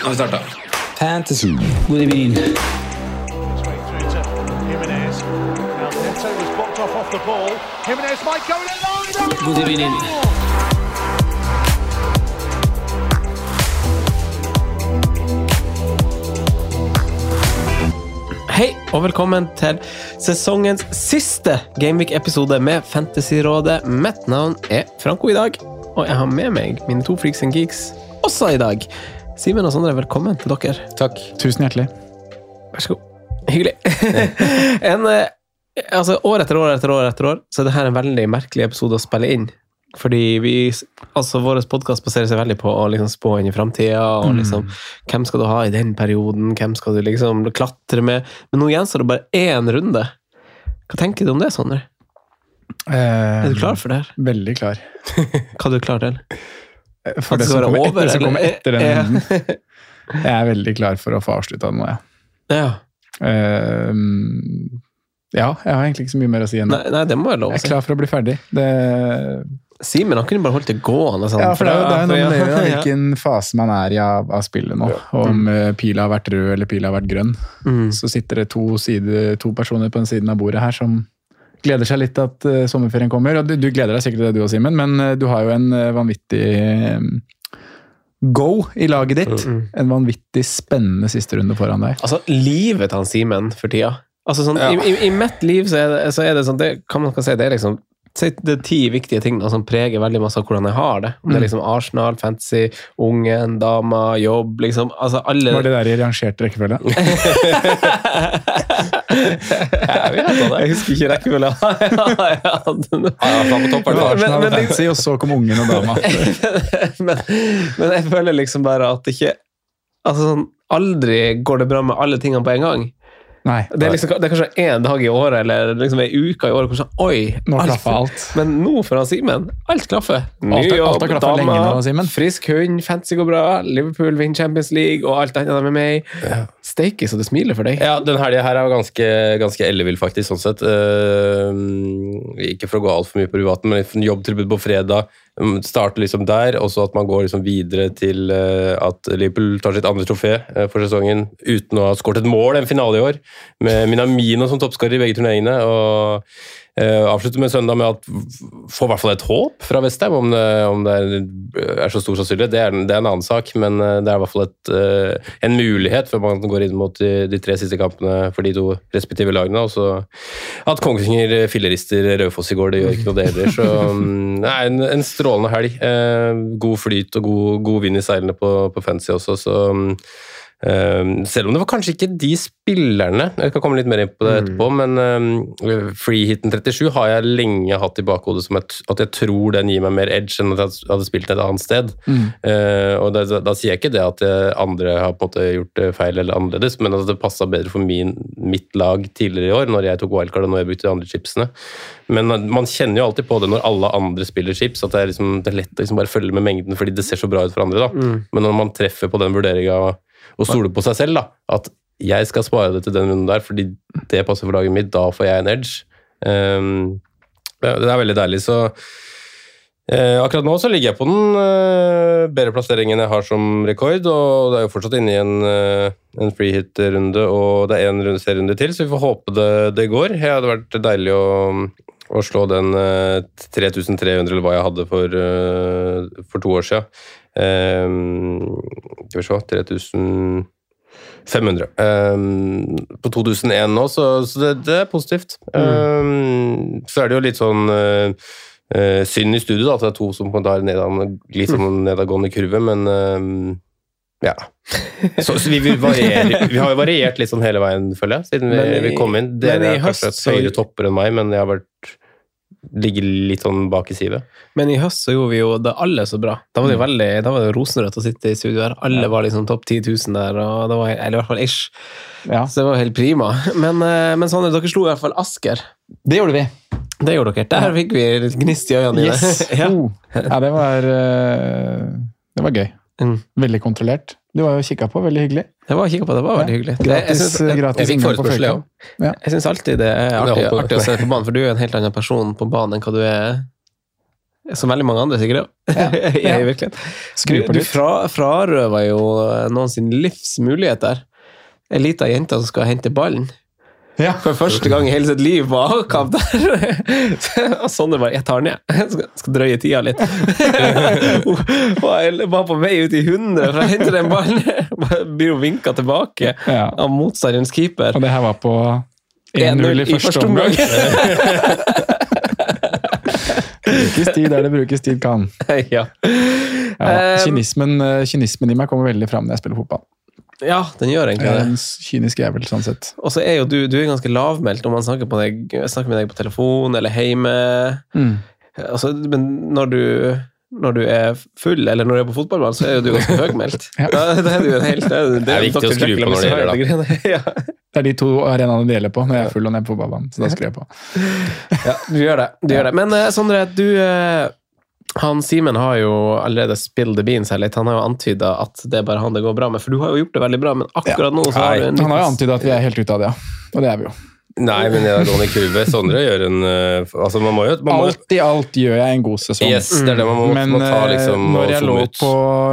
Nå har vi starta. Fantasy. God evening. God evening. Hei, og velkommen til sesongens siste Gameweek-episode med Fantasyrådet. Mitt navn er Franco i dag, og jeg har med meg mine to freaks and geeks også i dag. Simen og Sondre, velkommen til dere. Takk. Tusen hjertelig. Vær så god. Hyggelig. en, eh, altså, år etter år etter år etter år, så er dette en veldig merkelig episode å spille inn. Fordi vi, altså Vår podkast baserer seg veldig på å liksom spå inn i framtida. Og liksom, hvem skal du ha i den perioden? Hvem skal du liksom klatre med? Men nå gjenstår det bare én runde. Hva tenker du om det, Sondre? Eh, Er du klar for det her? Veldig klar. Hva er du klar til? For det det som kommer over, etter, som kommer etter den runden. Jeg er veldig klar for å få avslutta den nå, jeg. Ja. Uh, ja, jeg har egentlig ikke så mye mer å si ennå. Nei, nei, det må jeg lov å Jeg er klar for å bli ferdig. Det, Simen han kunne bare holdt det gående. Sånn, ja, for det er jo det er jo noe med det, hvilken fase man er i av, av spillet nå. Om eh, pila har vært rød eller pila har vært grønn. Mm. Så sitter det to, side, to personer på den siden av bordet her som gleder seg litt at uh, sommerferien kommer. Og du, du gleder deg sikkert til det du og Simen, men uh, du har jo en uh, vanvittig go i laget ditt. Mm. En vanvittig spennende siste runde foran deg. Altså, livet til han Simen for tida Altså, sånn, i, i, I mitt liv så er det, så er det sånn det kan man kan si, det er liksom det er ti viktige ting da, som preger veldig masse av hvordan jeg har det. Om det er liksom Arsenal, fantasy, ungen, dama, jobb liksom, altså alle Var det der i rangert rekkefølge? jeg, jeg husker ikke rekkefølga. Ja, ja, den- Arsenal Men- fancy, og så kom ungen og dama. men, men jeg føler liksom bare at ikke Altså sånn, Aldri går det bra med alle tingene på en gang. Nei, Det er, liksom, det er kanskje én dag i året eller liksom ei uke i året hvor sånn Oi! nå alt- alt. Men nå for han Simen, alt klaffer. Ny jobb, Simen. frisk hund, fancy går bra, Liverpool vinner Champions League, og alt annet med meg. Steike så det smiler for deg. Ja, den helga her er jo ganske, ganske ellevill, faktisk, sånn sett. Uh, ikke for å gå altfor mye på privaten, men jobbtilbud på fredag. Um, Starter liksom der, og så at man går liksom videre til eh, at Liverpool tar sitt andre trofé eh, for sesongen uten å ha skåret et mål, en finale i år, med Minamino som toppskårer i begge turneringene. og avslutter med søndag med at får i hvert fall et håp fra Vestheim. Om om det er, så stor sannsynlighet, det er, det er en annen sak. Men uh, det er i hvert fall et, uh, en mulighet før man går inn mot de, de tre siste kampene for de to respektive lagene. Og at Kongsvinger fillerister Raufoss i går, det gjør ikke noe det heller. Så det er en, en strålende helg. God flyt og god, god vind i seilene på, på fancy også, så Um, selv om det var kanskje ikke de spillerne Jeg kan komme litt mer inn på det etterpå, men um, freehiten 37 har jeg lenge hatt i bakhodet som et, at jeg tror den gir meg mer edge enn at jeg hadde spilt et annet sted. Uh, og da, da, sier jeg ikke det at jeg, andre har på en måte gjort det feil eller annerledes, men at det passa bedre for min, mitt lag tidligere i år, når jeg tok wildcard og når jeg brukte de andre chipsene. Men uh, man kjenner jo alltid på det når alle andre spiller chips, at det er, liksom, det er lett å liksom bare følge med mengden fordi det ser så bra ut for andre. da. Men når man treffer på den vurderinga og stole på seg selv, da, at jeg skal spare det til den runden der fordi det passer for laget mitt, da får jeg en edge. Um, det er veldig deilig, så eh, Akkurat nå så ligger jeg på den eh, bedre plasseringen jeg har som rekord, og det er jo fortsatt inne i en, en free hit-runde, og det er en runde, serierunde til, så vi får håpe det, det går. Det hadde vært deilig å, å slå den eh, 3300, eller hva jeg hadde for, eh, for to år siden. Um, skal vi se 3000 500. Um, på 2001 nå, så, så det, det er positivt. Um, så er det jo litt sånn uh, uh, synd i studio da, at det er to som har nedad, litt sånn nedadgående kurve, men um, ja. Så, så vi, vi, variere, vi har jo variert litt sånn hele veien, føler jeg, siden vi, i- vi kom inn. Dere er kanskje høyere topper enn meg, men jeg har vært ligger litt sånn bak i sivet. Men i høst så gjorde vi jo det alle så bra. Da var det jo veldig, da var det rosenrødt å sitte i studio her. Alle var liksom topp 10 000 der, og det var, eller i hvert fall ish. Ja, Så det var helt prima. Men, eh, men Sander, dere slo i hvert fall Asker. det gjorde vi. Det gjorde dere. Der fikk vi litt gnist i øynene. Yes! ja. Ja, det var, eh, det var gøy. Mm. Veldig kontrollert. Du var jo kikka på, veldig hyggelig. Det var kikket på, det var veldig hyggelig. Det- jeg Gratis, synes- gratis jeg fikk inngang på forespørsel, Fløyka. ja. Jeg syns alltid det er artig, på. artig å se på banen, for du er en helt annen person på banen enn hva du er som veldig mange andre, sikkert. Ja. Ja. I virkeligheten. Skru på Du fra, frarøver jo noen sin livs muligheter. Ei lita jente som skal hente ballen. Ja. For første gang i hele sitt liv på avkamp der. Og Sondre bare 'Jeg tar den, jeg. Skal, drøye tida litt'. Og jeg var på vei ut i 100 for å hente den ballen. Blir jo vinka tilbake Ja. av motstanderens keeper. Og det her var på 1-0 1-0 i første omgang. brukes tid der det brukes tid kan. ja. Ja, Eh, kynismen, eh, kynismen i meg kommer veldig fram når jeg spiller fotball. Ja, den gjør egentlig det. en kynisk jævel, sånn sett. Og så er jo du, du er ganske lavmælt om man snakker, på deg, snakker med deg på telefon eller hjemme. Mm. Altså, men når du, når du er full, eller når du er på fotballbanen, så er jo du ganske høgmælt. Ja. Da, da er du en helt, det Det er viktig å skru på når det gjelder, da. Ja, Det er de to arenaene det gjelder på når jeg er full og nede på fotballbanen. Så da skrur jeg på. ja, du gjør det. Du gjør det. Men eh, Sondre, du eh, han Simen har jo allerede spilled the beans her litt. Han har jo antyda at det er bare han det går bra med. For du har jo gjort det veldig bra, men akkurat nå så har du en Han har jo antyda at vi er helt ute av det, ja. Og det er vi jo. Nei, men nedadgående kurve. Sondre gjør en uh, Altså, man må jo man må, Alt i alt gjør jeg en god sesong. Yes, det er det man må, Men må ta, eh, liksom, når jeg lå på,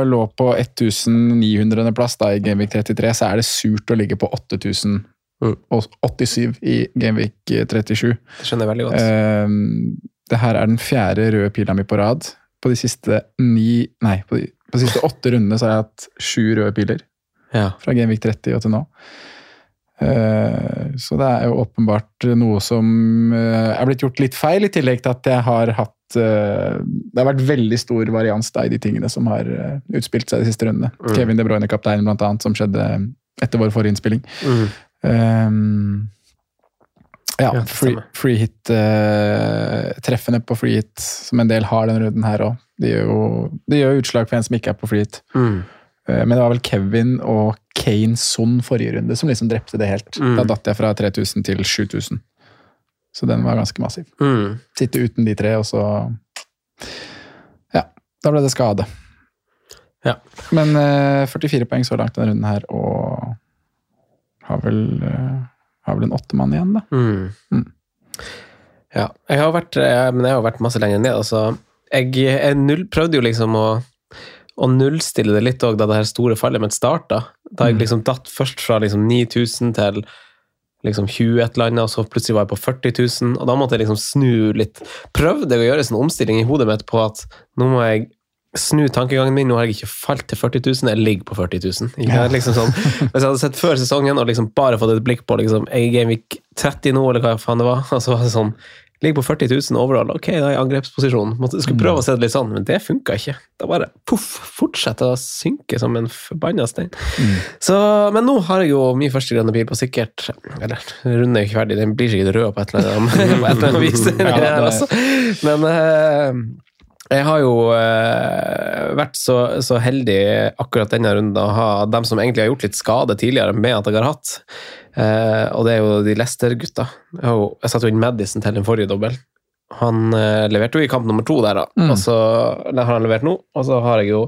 lå på 1900. plass da, i Gameweek 33, så er det surt å ligge på 8000 og 87 i Gameweek 37. Det skjønner jeg veldig godt. Eh, det her er den fjerde røde pila mi på rad. På de siste ni Nei, på de, på de siste åtte rundene så har jeg hatt sju røde piler. Ja. Fra Genvik 30 og til nå. Eh, så det er jo åpenbart noe som eh, er blitt gjort litt feil, i tillegg til at jeg har hatt eh, Det har vært veldig stor varians da, i de tingene som har utspilt seg de siste rundene. Mm. Kevin De Bruyne, kapteinen, blant annet, som skjedde etter vår forrige innspilling. Mm. Um, ja, free, free hit eh, på free hit, som en del har denne runden her òg, jo det gjør utslag for en som ikke er på free hit. Mm. Eh, men det var vel Kevin og Kane Son forrige runde som liksom drepte det helt. Mm. Da datt jeg fra 3000 til 7000. Så den var ganske massiv. Mm. Sitte uten de tre, og så Ja, da ble det skade. Ja. Men eh, 44 poeng så langt denne runden her, og har vel, eh, har vel en åtte mann igjen, da. Mm. Mm. Ja, jeg har vært, eh, men jeg har vært masse lenger ned. Altså, jeg, jeg null, prøvde jo liksom å, å nullstille det litt òg da det her store fallet mitt starta. Da jeg Mm. liksom datt først fra liksom 9000 til liksom 20 et eller annet, og så plutselig var jeg på 40 000, og da måtte jeg liksom snu litt. Prøvde jeg å gjøre en omstilling i hodet mitt på at nå må jeg snu tankegangen min. Nå har jeg ikke falt til 40 000, jeg ligger på 40 000. Ikke? Ja. Liksom sånn, hvis jeg hadde sett før sesongen og liksom bare fått et blikk på liksom, jeg er Gameweek 30 nå, eller hva faen det var, og så var det sånn Ligger på 40 000 overall, ok, da er jeg i angrepsposisjon. Måtte, skulle prøve å se det litt sånn, men det funka ikke. Da bare poff, fortsetter å synke som en forbanna stein. Så, men nå har jeg jo min første grønne bil på sikkert Eller, runden er jo ikke ferdig, den blir sikkert rød på et eller annet, på et eller annet vis. Ja, altså. Men eh, jeg har jo eh, vært så, så heldig akkurat denne runden å ha dem som egentlig har gjort litt skade tidligere, med at jeg har hatt. Eh, og det er jo de Leicester-gutta. Jeg, har jo- jeg satte jo inn Madison til den forrige dobbel. Han eh, leverte jo i kamp nummer to der, da. Mm. Og så der har han levert nå. Og så har jeg jo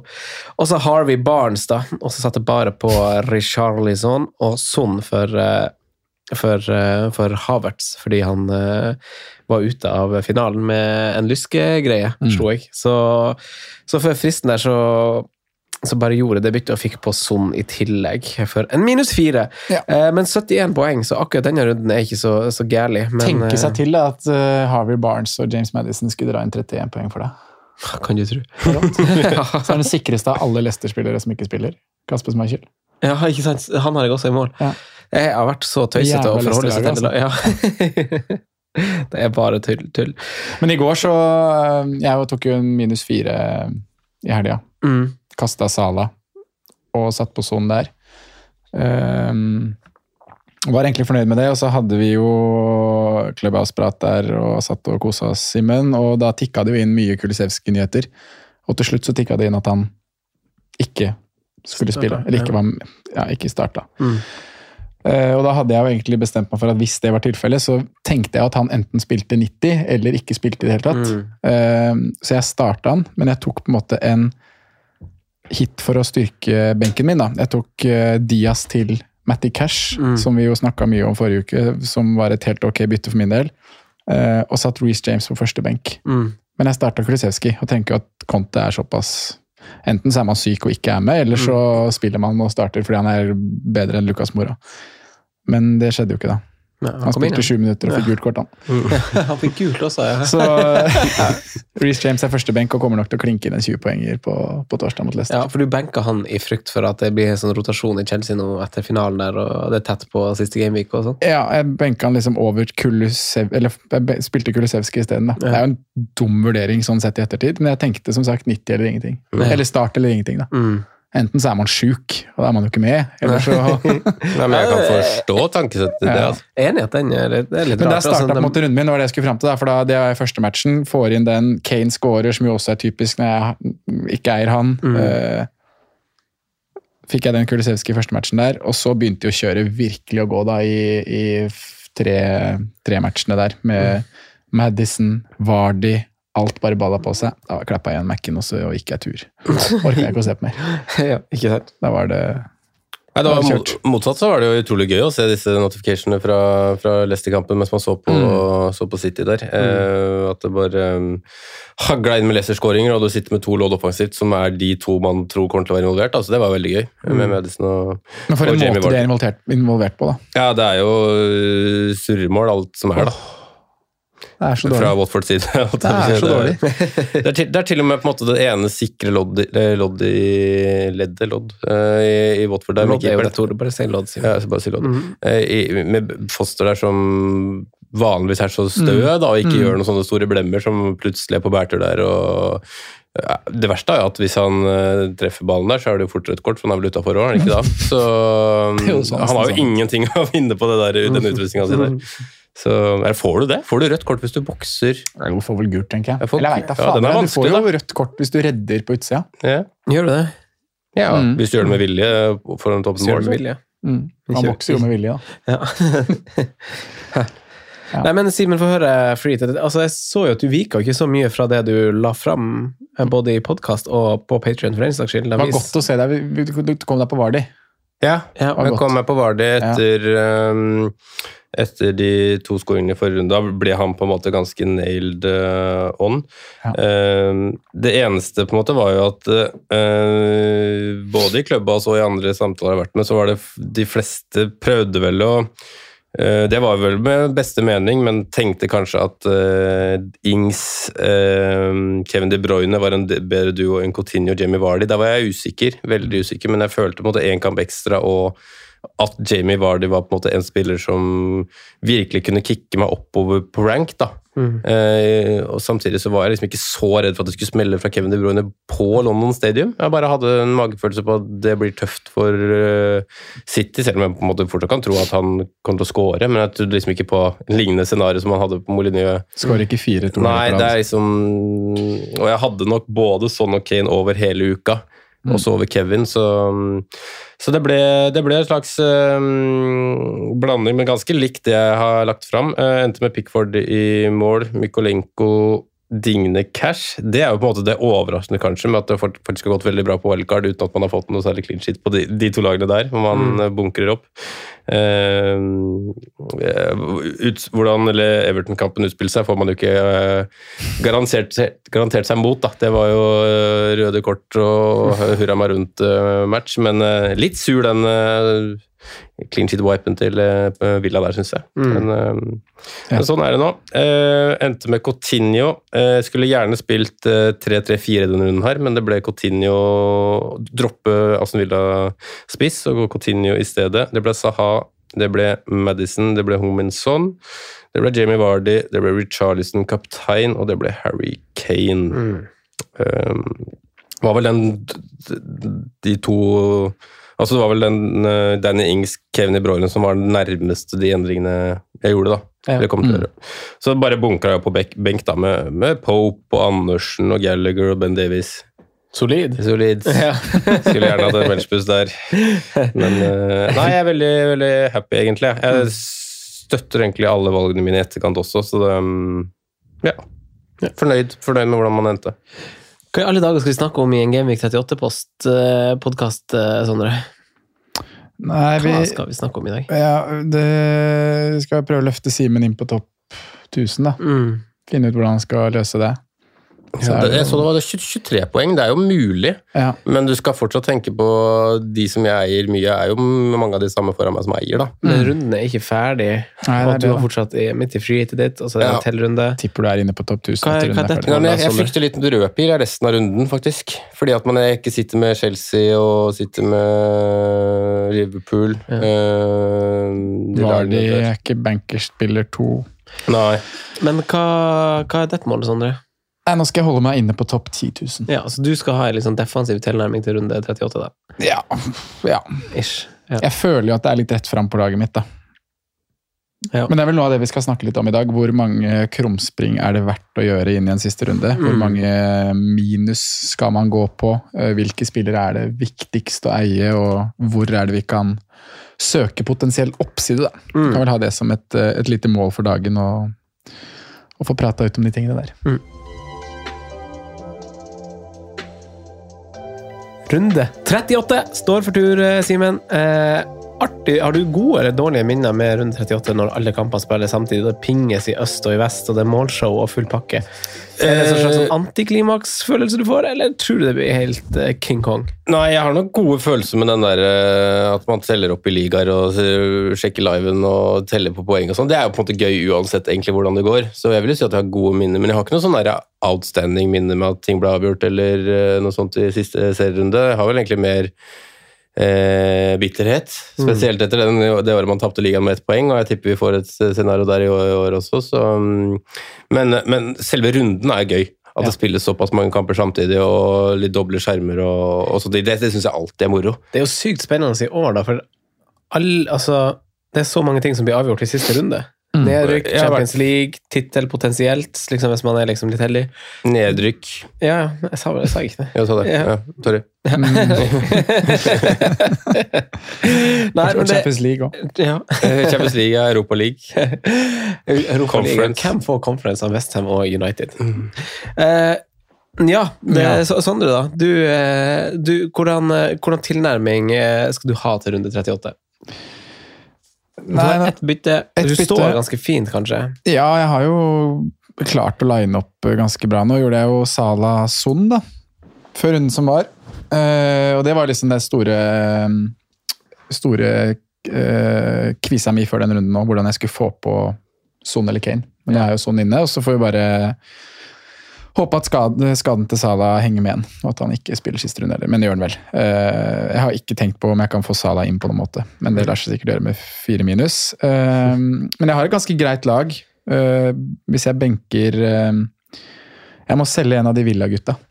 også Harvey Barnes, da. Og så satte jeg bare på Richarlison og Son for, eh, for, eh, for Havertz, fordi han eh, var ute av finalen med en lyskegreie, Mm. slo jeg. Så, så før fristen der, så så bare gjorde det byttet og fikk på Son i tillegg, for en minus fire. Ja. Eh, men 71 poeng, så akkurat denne runden er ikke så, så. Men, Tenke eh, seg til at uh, Harvey Barnes og James Madison skulle dra inn 31 poeng for deg. Kan du tro. Så er den sikreste av alle Leicester-spillere som ikke spiller. Kasper Schmeichel. Ja, ikke sant? Han har jeg også i mål. Ja. Jeg har vært så tøysete å forholde seg til. Leicester-lag, Ja. det er bare tull. tull. Men i går så øh, Jeg tok jo en minus fire i helga. Mm. Kasta Sala og satt på sonen der. Um, var egentlig fornøyd med det, og så hadde vi jo Clubhouse-prat der og satt og kosa oss, Simen. Og da tikka det jo inn mye Kulisevskij-nyheter. Og til slutt så tikka det inn at han ikke skulle spille. Eller ikke, var, ja, ikke starta. Mm. Eh, og da hadde jeg jo egentlig bestemt meg for at hvis det var tilfellet, så tenkte jeg at han enten spilte 90 eller ikke spilte i det hele tatt. Mm. Eh, så jeg starta han, men jeg tok på en måte en hit for å styrke benken min. da. Jeg tok eh, Diaz til Matty Cash, Mm. som vi jo snakka mye om forrige uke, som var et helt ok bytte for min del. Og satt Reece James på første benk. Mm. Men jeg starta Kulisevskij og tenker at Conte er såpass Enten så er man syk og ikke er med, eller så spiller man og starter fordi han er bedre enn Lucas Mora. Men det skjedde jo ikke, da. Ja, Han han spilte sju minutter og fikk gult kort, han. han fikk gult også, ja. Så Reece James er første benk og kommer nok til å klinke inn en 20-poenger på, på torsdag mot Leicester. Ja, for du benka han i frykt for at det blir en sånn rotasjon i Chelsea nå etter finalen der, og det er tett på siste gameweek og sånn. Ja, jeg benka han liksom over Kulisev... Eller jeg spilte Kulisevskij isteden, da. Ja. Det er jo en dum vurdering sånn sett i ettertid, men jeg tenkte som sagt 90 eller ingenting. Eller start eller ingenting, da. Mm. Enten så er man sjuk, og da er man jo ikke med, eller så Nei, men jeg kan forstå tankesettet i det. Ja. Altså. Er Enig at den er, det er litt Men der starta altså, de- runden min, det var det jeg skulle fram til. Da, for da, det var første matchen. Får inn den Kane scorer, som jo også er typisk når jeg ikke eier han. Mm. Eh, fikk jeg den Kulisevskij første matchen der, og så begynte jo kjøret virkelig å gå da i, i tre, tre matchene der, med Madison, Vardy Alt bare balla på seg. Da klappa jeg igjen Mac-en, og så gikk jeg tur. Orka jeg ikke å se på mer. ja, ikke sant? Da var det Nei, det var mot, motsatt så var det jo utrolig gøy å se disse notificationene fra, fra Leicester-kampen mens man så på, så på City der. Eh, at det bare um, hagla inn med Leicester-skåringer, og du sitter med to lodd offensivt, som er de to man tror kommer til å være involvert. Altså, det var veldig gøy. Med Madison og, Men for en måte de er involvert, involvert på, da. Ja, det er jo uh, surremål, alt som er, da. Det er så dårlig. Fra. Watfords side. Det er så dårlig. Det er, til, det er til og med på en måte det ene sikre loddet i- lodd i leddet lodd, eh, i, i Watford. Der, Lodd det Tore, bare si lodd. sier Ja, bare si lodd. Mhm. Eh, i, med Foster der som vanligvis er så stø Mm. da, og ikke gjør noen sånne store blemmer, som plutselig er på bærtur der. og ja, Det verste er jo at hvis han eh, treffer ballen der, så er det jo fort rødt kort, for han er vel utafor òg, er han ikke da? Så Det er sånn, han har jo sånn. ingenting å vinne på det der, den utrustninga si der. Så eller, får du det? Får du rødt kort hvis du bokser? Du får vel gult, tenker jeg. Jeg får- Eller jeg vet da Ja, den faen. er du får jo da. rødt kort hvis du redder på utsida. Ja, Gjør du det? ja Mm. hvis du gjør det med vilje foran toppen mål. du så- med vilje? Mm. Han bokser jo med vilje, da. Ja. Nei, men Simen, få høre free. Altså, jeg så jo at du vika ikke så mye fra det du la fram, eh, både i podkast og på Patrion for den saks skyld. Det var godt å se deg. Du kom deg på Vardi. Ja, Ja, jeg kom meg på Vardi etter, um, etter de to skåringene i forrige runde. Da ble han på en måte ganske nailed uh, on. Ja. Um, det eneste på en måte var jo at uh, både i klubba og i andre samtaler jeg har vært med, så var det de fleste prøvde vel å det var vel med beste mening, men tenkte kanskje at Ings, Kevin De Bruyne var en bedre duo enn Coutinho og Jamie Vardy. Der var jeg usikker, veldig usikker, men jeg følte på en måte én kamp ekstra og at Jamie Vardy var på en måte en spiller som virkelig kunne kicke meg oppover på rank. da. Mm. Eh, og Samtidig så var jeg liksom ikke så redd for at det skulle smelle fra Kevin De Bruyne på London Stadium. Jeg bare hadde en magefølelse på at det blir tøft for uh, City, selv om jeg på en måte fortsatt kan tro at han kommer til å skåre. Men jeg trodde liksom ikke på en lignende scenario som han hadde på Molyneux. Skårer ikke 4-2. Nei, det er liksom Og jeg hadde nok både Son og Kane over hele uka. Også over Kevin, så, så det, ble, det ble en slags um, blanding, men ganske likt det jeg har lagt fram. Uh, endte med Pickford i mål, Mykolenko, Digne Cash. Det er jo på en måte det overraskende, kanskje, med at det faktisk har gått veldig bra på wildcard uten at man har fått noe særlig clean shit på de, de to lagene der, hvor man mm. bunkrer opp. Eh, ut, hvordan Everton-kampen utspilte seg, får man jo ikke eh, garantert, garantert seg mot. Da. Det var jo eh, røde kort og hurra meg rundt-match, men eh, litt sur den eh, clean sheet-wipen til eh, Villa der, syns jeg. Mm. Men, ja. men sånn er det nå. Eh, endte med Coutinho. Eh, skulle gjerne spilt eh, 3-3-4 denne runden her, men det ble Coutinho droppe Aston Villa-spiss og gå Coutinho i stedet. Det ble Saha, det ble Madison, det ble Hominson, det ble Jamie Vardy, det ble Richarlison kaptein, og det ble Harry Kane. Um, var vel den de to Altså det var vel den uh, Danny Ings, Kevin i Broilen som var den nærmeste de endringene jeg gjorde, da. Ja. Eller kom til å gjøre. Så bare bunkra jeg på benk, da, med, med Pope og Andersen og Gallagher og Ben Davies. Solid. Solid. Ja. Skulle gjerne hatt en Welchbus der. Men uh, nei, jeg er veldig, veldig happy, egentlig. Jeg støtter egentlig alle valgene mine i etterkant også, så det um, Ja. Fornøyd, fornøyd med hvordan man endte. Hva i alle dager skal vi snakke om i en Gameweek 38-podkast, Sondre? Nei, vi, Hva skal vi snakke om i dag? ja, det skal jeg prøve å løfte Simen inn på topp 1000, da. Mm. Finne ut hvordan han skal løse det. Så Det, jeg så det var 23 poeng, det er jo mulig. Ja. Men du skal fortsatt tenke på de som jeg eier mye, er jo mange av de samme foran meg som eier, da. Men runden er ikke ferdig. Nei, og du er har fortsatt i, midt i freeheatet ditt, og så er det Ja. en tellrunde. Tipper du er inne på topp 1000 Hva er- etter er runden er ferdig. Ja, men jeg, jeg frykter litt rødpil i resten av runden, faktisk. Fordi at man ikke sitter med Chelsea og sitter med Liverpool. Ja. Uh, de der. er ikke bankerspiller to. Nei. Men hva, hva er dette målet, Sondre? Nei, nå skal jeg holde meg inne på topp 10 000. Ja, så Du skal ha en liksom defensiv tilnærming til runde 38, da? Ja. ja. Ish. Ja. Jeg føler jo at det er litt rett fram på laget mitt, da. Ja. Men det er vel noe av det vi skal snakke litt om i dag. Hvor mange krumspring er det verdt å gjøre inn i en siste runde? Hvor Mm. mange minus skal man gå på? Eh, Hvilke spillere er det viktigst å eie, og hvor er det vi kan søke potensiell oppside? da? Mm. kan vel ha det som et, eh, et lite mål for dagen, og, og få prata ut om de tingene der. Runde 38 står for tur, eh, Simen. Eh, artig. Har du gode eller dårlige minner med runde 38 når alle kampene spiller samtidig? Det pinges i øst og i vest, og det er målshow og full pakke. Er det en slags sånn antiklimaksfølelse du får, eller tror du det blir helt eh, King Kong? Nei, jeg har nok gode følelser med den der eh, at man teller opp i ligaer og sjekker liven og teller på poeng og sånn. Det er jo på en måte gøy uansett egentlig hvordan det går. Så jeg vil jo si at jeg har gode minner, men jeg har ikke noe sånn outstanding minne med at ting ble avgjort eller noe sånt i siste serierunde. Jeg har vel egentlig mer eh, bitterhet, spesielt etter den, det året man tapte ligaen med ett poeng, og jeg tipper vi får et scenario der i år, også, så mm, men, men selve runden er gøy. At det spilles såpass mange kamper samtidig, og litt doble skjermer og, og. Det, det syns jeg alltid er moro. Det er jo sykt spennende i år, da, for all, altså, det er så mange ting som blir avgjort i siste runde. Nedrykk, Champions League, tittel potensielt, liksom, hvis man er liksom litt heldig. Nedrykk. Ja, jeg sa, jeg sa ikke det. Jeg sa det. Ja. Ja, sorry. Nei, men det Champions League òg. ja. Eh, Champions League, Europa League. Europa League. Conference. Hvem får conference av Westham og United? Eh, ja, det, Ja. Så, Sondre, da. Du, eh, du, hvordan, hvordan tilnærming skal du ha til runde 38? Nei, nei. ett bytte. Et Du bytte. står ganske fint, kanskje. Ja, jeg har jo klart å line opp ganske bra. Nå gjorde jeg jo Sala Son, da. Før runden som var. Eh, og det var liksom det store Store uh, kvisa mi før den runden nå, hvordan jeg skulle få på Son eller Kane. Men nå er jo Son inne, og så får vi bare håpe at skaden, skaden til Salah henger med igjen, og at han ikke spiller siste runde heller. Men det gjør han vel. Eh, jeg har ikke tenkt på om jeg kan få Salah inn på noen måte, men det lar seg sikkert gjøre med fire minus. Eh, men jeg har et ganske greit lag. Eh, hvis jeg benker Jeg må selge en av de Villa-gutta. Du må selge en av Villa.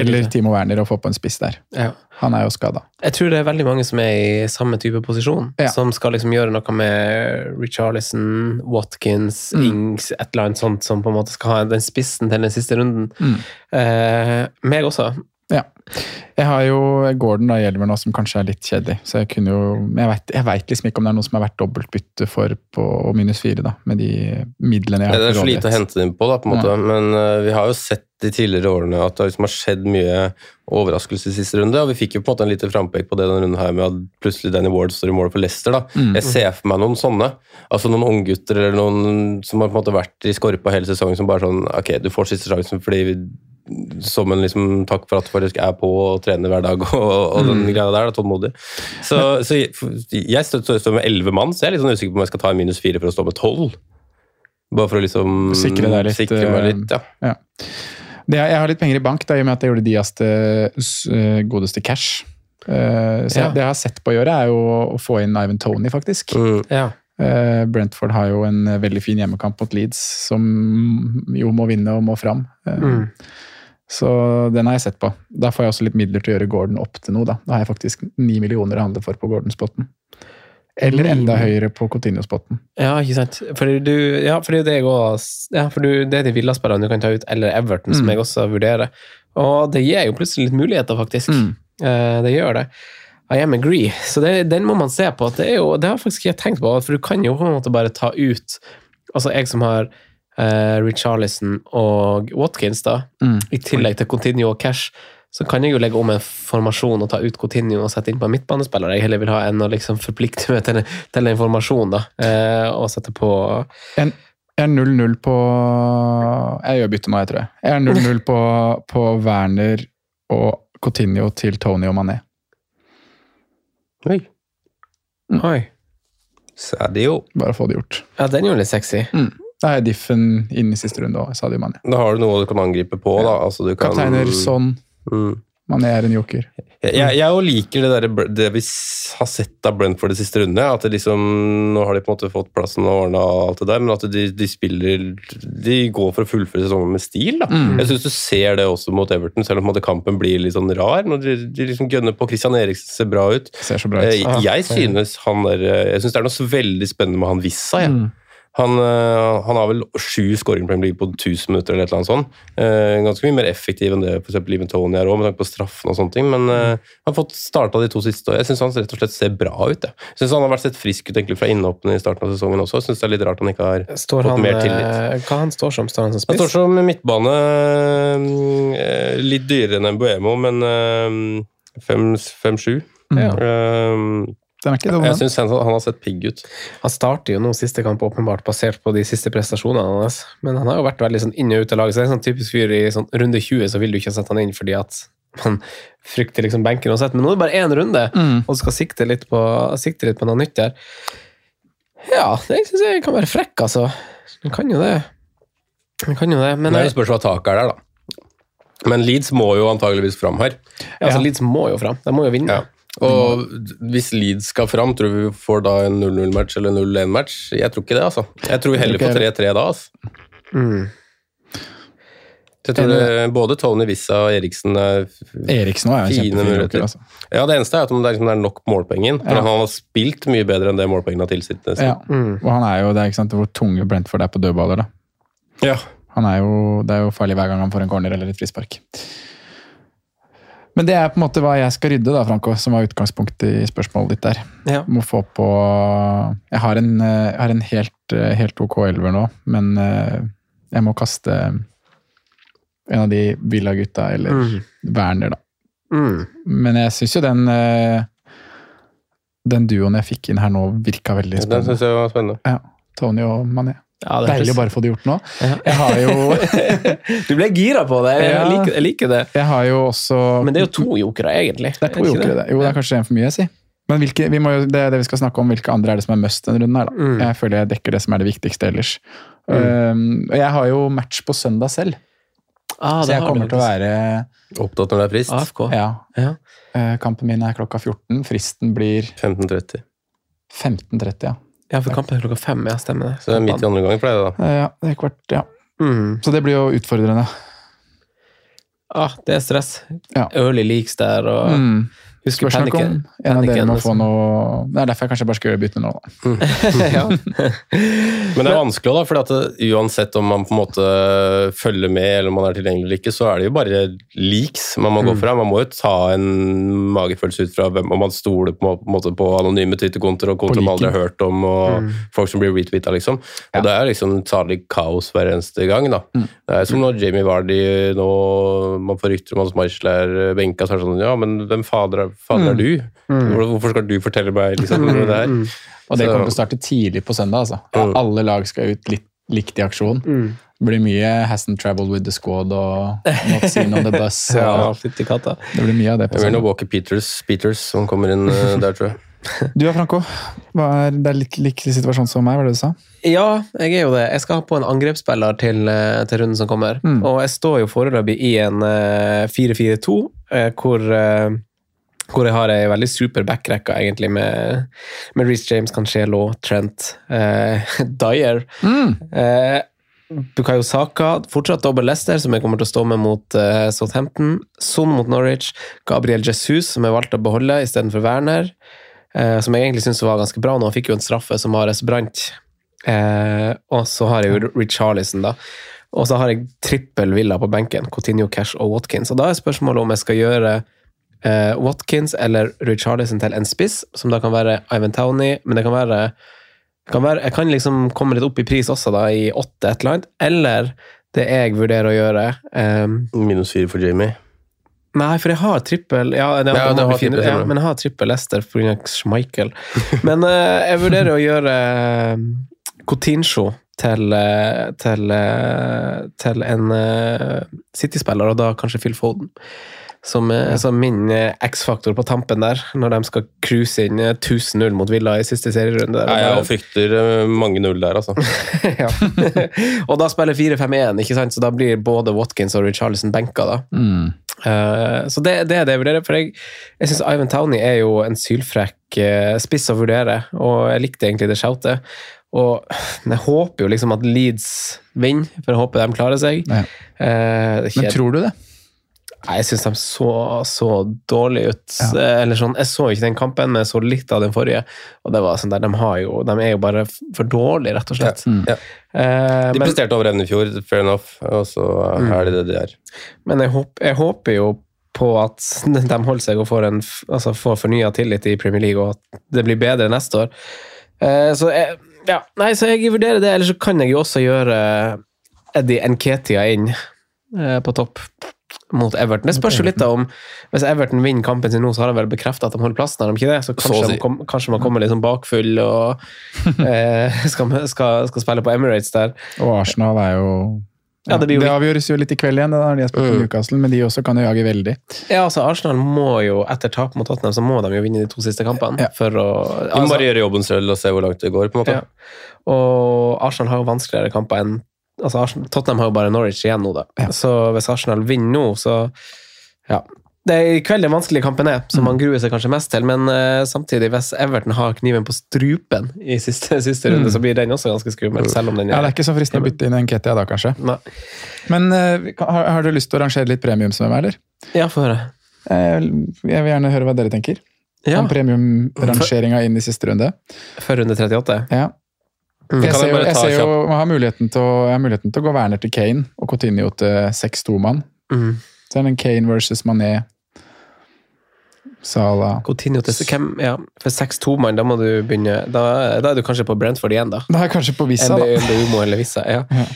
Eller Timo Werner og få på en spiss der. Ja. Han er jo skada. Jeg tror det er veldig mange som er i samme type posisjon. Ja. Som skal liksom gjøre noe med Richarlison, Watkins, Mm. Ings, et eller annet sånt som på en måte skal ha den spissen til den siste runden. Mm. Eh, meg også. Ja. Jeg har jo Gordon da i elver nå, som kanskje er litt kjedelig. Så jeg kunne jo Jeg vet liksom ikke om det er noe som er verdt dobbeltbytte for på minus fire, da. Med de midlene jeg har Det er så lite å hente inn på, da, på en måte. men uh, vi har jo sett de tidligere årene at det liksom har skjedd mye overraskelse i siste runde. og Vi fikk jo på en måte en liten frampek på det denne runden her med at plutselig Danny Ward står i mål for Leicester. da. Mm. Jeg ser for meg noen sånne. altså Noen unggutter eller noen som har på en måte vært i skorpa hele sesongen, som bare sånn Ok, du får siste sjansen fordi vi, som en liksom takk for at du faktisk er på og trener hver dag og, og den Mm. greia der. da, Tålmodig. Så, så jeg, jeg står med elleve mann, så jeg er litt sånn usikker på om jeg skal ta en minus fire for å stå med tolv. Bare for å liksom Sikre deg litt, sikre meg eh, litt ja. Ja. Det, jeg har litt penger i bank, da, i og med at jeg gjorde Dias til eh, godeste cash. Uh, så Ja. jeg, det jeg har sett på å gjøre, er jo å få inn Ivan Tony, faktisk. Mm. Ja. Uh, Brentford har jo en eh, veldig fin hjemmekamp mot Leeds, som jo må vinne og må fram. Uh, Mm. Så den har jeg sett på. Da får jeg også litt midler til å gjøre Gordon opp til noe. Da Da har jeg faktisk ni millioner å handle for på Gordon-spotten. Eller enda høyere på Coutinho-spotten. Ja, ikke sant. Fordi du, ja, for det er jo det jeg også Ja, for du, det er de Villa-spillerne du kan ta ut, eller Everton, som Mm. jeg også vurderer. Og det gir jo plutselig litt muligheter, faktisk. Mm. Eh, det gjør det. I am agree. Så det, den må man se på. Det, jo, det har faktisk ikke jeg tenkt på, for du kan jo på en måte bare ta ut Altså jeg som har uh, Richarlison og Watkins, da, Mm. i tillegg til Continuo og Cash, så kan jeg jo legge om en formasjon og ta ut Continuo og sette inn på en midtbanespiller jeg heller vil ha, enn å liksom forplikte meg til, til en formasjon, da. eh, og sette på Jeg er 0-0 på Jeg gjør bytte nå, jeg tror jeg. Jeg er 0-0 på, på Werner og Coutinho til Tony og Mané. Oi. Oi. Sadio. Bare få det gjort. Ja, den er jo litt sexy. Da er diffen inn i siste runde òg, Sadio Mané. Da har du noe du kan angripe på. da. Altså, du kan, Kapteiner sånn. Mm. Mané er en joker. Jeg, jeg jeg liker det, der, det vi har sett av Brentford det siste runde. At det liksom, Nå har de på en måte fått plassen og ordna alt det der, men at de, de spiller De går for å fullføre sesongen med stil. da. Mm. Jeg syns du ser det også mot Everton, selv om måte, kampen blir litt sånn rar. Når de, de liksom gønner på. Christian Eriksen ser bra ut. Ser så bra Eh, ut. Jeg synes han der, eh, jeg synes det er noe så veldig spennende med han Vissa. Ja. Mm. Han, øh, han har vel sju skåringer på Premier League på 1000 minutter, eller et eller annet sånt. Eh, ganske mye mer effektiv enn det for eksempel Liven Tony er òg, med tanke på straffen og sånne ting. Men øh, han har fått starta de to siste, og jeg syns han rett og slett ser bra ut. Jeg synes han har vært sett frisk ut egentlig fra innhoppene i starten av sesongen også. Jeg synes det er litt rart han ikke har Står fått han, mer tillit. eh, hva han står som? Står han som Han står som midtbane, litt dyrere enn Buemo, men øh, 5-7. Ja. Den er ikke dum, jeg syns han, han har sett pigg ut. Han starter jo nå siste kamp åpenbart basert på de siste prestasjonene hans, men han har jo vært veldig sånn inn og ut av laget. Så det er en sånn typisk fyr i sånn runde 20 så vil du ikke sette han inn fordi at man frykter liksom benken uansett. Men nå er det bare én runde, Mm. og skal sikte litt på, sikte litt på noe nytt der. Ja, det syns jeg kan være frekk, altså. Den kan jo det. Den kan jo det, men det spørs hva taket er der, da. Men Leeds må jo antageligvis fram her. ja, altså, Leeds må jo fram. De må jo vinne. Ja. Og hvis Leeds skal fram, tror du vi får da en 0-0-match eller 0-1-match? Jeg tror ikke det, altså. Jeg tror vi heller får 3-3 da, altså. Mm. Jeg tror det, både Tony Vissa og Eriksen er Eriksen er en Fine muligheter. Altså. Ja, det eneste er at om det er, liksom, nok målpoengen For Ja. han har spilt mye bedre enn det målpengene har tilsitt. Ja. Mm. Og han er jo det er ikke sant, hvor tunge Brentford er på dødballer. da. Ja. Han er jo, det er jo farlig hver gang han får en corner eller et frispark. Men det er på en måte hva jeg skal rydde, da, Franco, som var utgangspunktet i spørsmålet ditt der. Ja. Må få på Jeg har en, jeg har en helt, helt ok elver nå, men eh, jeg må kaste en av de Villa-gutta, eller Mm. Werner, da. Mm. Men jeg syns jo den eh, den duoen jeg fikk inn her nå, virka veldig spennende. Den synes jeg var spennende. Ja, Tony og Mané. Ja, det Deilig å bare få det gjort nå. Ja. Jeg har jo, Du ble gira på det. Jeg, Ja. liker, jeg liker det. jeg har jo også Men det er jo to jokere, egentlig. Det er to jokere, det. Jo, det er kanskje en for mye, si. Men hvilke, vi må jo, det er det vi skal snakke om. Hvilke andre er det som er must denne runden her, da? Mm. Jeg føler jeg dekker det som er det viktigste ellers. Um, og jeg har jo match på søndag selv, Ah, så jeg kommer til å være Opptatt når det er frist. AFK. Ja. Ja. eh, Kampen min er klokka 14. Fristen blir 15.30. 15.30, ja. Ja, for kampen er klokka fem. Ja, stemmer det. Så det er midt i andre gang for deg, da. Ja, det er kvart, ja. Mm. Så det blir jo utfordrende. Ah, det er stress. Ja. Early leaks der og Mm. Husker Spørs nok om en av dere må få noe Det er derfor jeg kanskje bare skal gjøre bytte nå. Da. Men det er vanskelig, da, for uansett om man på en måte følger med eller om man er tilgjengelig eller ikke, så er det jo bare leaks man må gå fra. Man må jo ta en magefølelse ut fra hvem om man stoler på, på anonyme Twitter-kontoer og kontoer man aldri har hørt om, og folk som blir retweeta, liksom. Og det er liksom salig kaos hver eneste gang, da. Det er som når Jamie Vardy nå Man får rykter om at Marshall er benka, så er det sånn Ja, men hvem fader er, fader er du? Hvor- Hvorfor skal du fortelle meg liksom, det her? Og det kommer til å starte tidlig på søndag. altså. Ja, Alle lag skal ut litt, likt i aksjon. Det blir mye hasn't traveled with the squad og not seen on the bus. ja, katta. det blir mye av det på Det blir noe. Walker Peters, Peters som kommer inn eh, der, tror jeg. Du da, Franco? Hva er, det er litt lik situasjon som meg, var det du sa? Ja, jeg er jo det. Jeg skal ha på en angrepsspiller til, eh, til runden som kommer. Mm. Og jeg står jo foreløpig i en eh, 4-4-2, eh, hvor, hvor jeg har ei veldig super backrekke, egentlig, med, med Reece James, Cancelo, Trent, eh, Dyer. Eh, Bukayo Saka, fortsatt dobbel Leicester, som jeg kommer til å stå med mot uh, Southampton. Son mot Norwich. Gabriel Jesus, som jeg valgte å beholde istedenfor Werner. Uh, som jeg egentlig syns var ganske bra nå. Han fikk jo en straffe som Ares brant. Uh, og så har jeg jo Rich Harlison, da. Og så har jeg trippel Villa på benken. Coutinho, Cash og Watkins. Og da er spørsmålet om jeg skal gjøre eh, Watkins eller Richarlison til en spiss, som da kan være Ivan Towney, men det kan være, kan være Jeg kan liksom komme litt opp i pris også, da, i åtte et eller annet. Eller det jeg vurderer å gjøre um, Minus fire for Jamie. Nei, for jeg har trippel Ja, det Ja, har, har trippel, ja, men jeg har trippel Leicester pga. Schmeichel. Men uh, jeg vurderer å gjøre uh, Coutinho til, eh, til, eh, til en uh, City-spiller, og da kanskje Phil Foden. Som, eh, som min eh, X-faktor på tampen der, når de skal cruise inn eh, 1000-0 mot Villa i siste serierunde. Nei, jeg frykter eh, mange null der, altså. og da spiller 4-5-1, ikke sant? så da blir både Watkins og Richarlison benka. da. Eh, så det, det er det jeg vurderer. For jeg, jeg syns Ivan Towney er jo en sylfrekk uh, spiss å vurdere, og jeg likte egentlig det shoutet. Og jeg håper jo liksom at Leeds vinner, for jeg håper de klarer seg. Ja. Uh, Men tror du det? Nei, jeg syns de så så dårlig ut. Ja. Eller sånn, Jeg så ikke den kampen, men jeg så litt av den forrige. Og det var sånn der, De, har jo, de er jo bare for dårlige, rett og slett. Ja. Eh, De men- presterte over evne i fjor, fair enough, og så er det det de er. Men jeg, håp, jeg håper jo på at de holder seg og får, en, altså får fornya tillit i Premier League, og at det blir bedre neste år. Eh, så, jeg, ja, nei, så jeg vurderer det, eller så kan jeg jo også gjøre Eddie Nketia inn eh, på topp mot Everton. Det spørs jo litt da om Hvis Everton vinner kampen sin nå, så har de vel bekrefta at de holder plassen, har de ikke det? Så Så kanskje, si. de kom, kanskje man kommer litt sånn bakfull og eh, skal, skal, skal spille på Emirates der. Og Arsenal er jo Ja, det blir jo- avgjøres jo litt i kveld igjen, det der, de har spilt Mm. Newcastle, men de også kan jo jage veldig. Ja, altså Arsenal må jo, etter tap mot Tottenham, så må de jo vinne de to siste kampene. Ja. For å, De må altså, bare gjøre jobben selv og se hvor langt det går, på en måte. ja. Og Arsenal har jo vanskeligere kamper enn altså Tottenham har jo bare Norwich igjen nå, da. Ja. Så hvis Arsenal vinner nå, så Ja. Det er i kveld den vanskelige kampen er, som man gruer seg kanskje mest til. Men uh, samtidig, hvis Everton har kniven på strupen i siste, siste runde, så blir den også ganske skummel. Selv om den Ja, Det er ikke så fristende å bytte inn en Ketia da, kanskje. Nei. Men uh, har, har du lyst til å rangere litt premiums med meg, eller? Ja, få høre. Uh, Jeg vil gjerne høre hva dere tenker. Ja, Om premiumrangeringa inn i siste runde. før runde 38. Ja. Mm. Jeg ser, jo, jeg ser jo jeg har muligheten til å, jeg har muligheten til å gå Werner til Kane og Coutinho til 6-2-mann. Mm. Så er det en Kane versus Mané. Sala Coutinho til hvem, ja, For 6-2-mann, da må du begynne Da, da er du kanskje på Brentford igjen, da. Da er jeg kanskje på Vissa, da. MBUMO eller Vissa. Ja. Ja.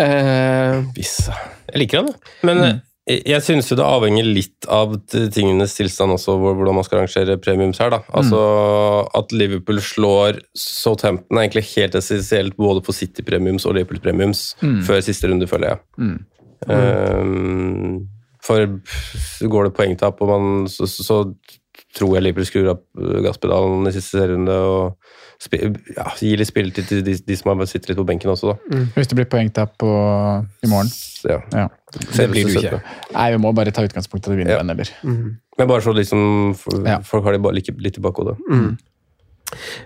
Uh, Vissa. Jeg liker han, da. Men eh, jeg synes jo det avhenger litt av tingenes tilstand også, hvordan man skal rangere premiums her. da. Altså At Liverpool slår Southampton er egentlig helt essensielt både for City premiums og Liverpool premiums før siste runde, føler jeg. Mm. Um, for går det poengtap, og man, så, så, så tror jeg Liverpool skrur opp eh, gasspedalen i siste serierunde og spi, ja, gir litt spilletid til de, de som har sittet litt på benken også, da. Hvis det blir poengtap på, i morgen. Ja. Ja. Det blir du ikke. Nei, vi må bare ta utgangspunkt i at vi vinner Ja. den, eller? Men bare så liksom for, Ja. Folk har det bare like, litt i bakhodet.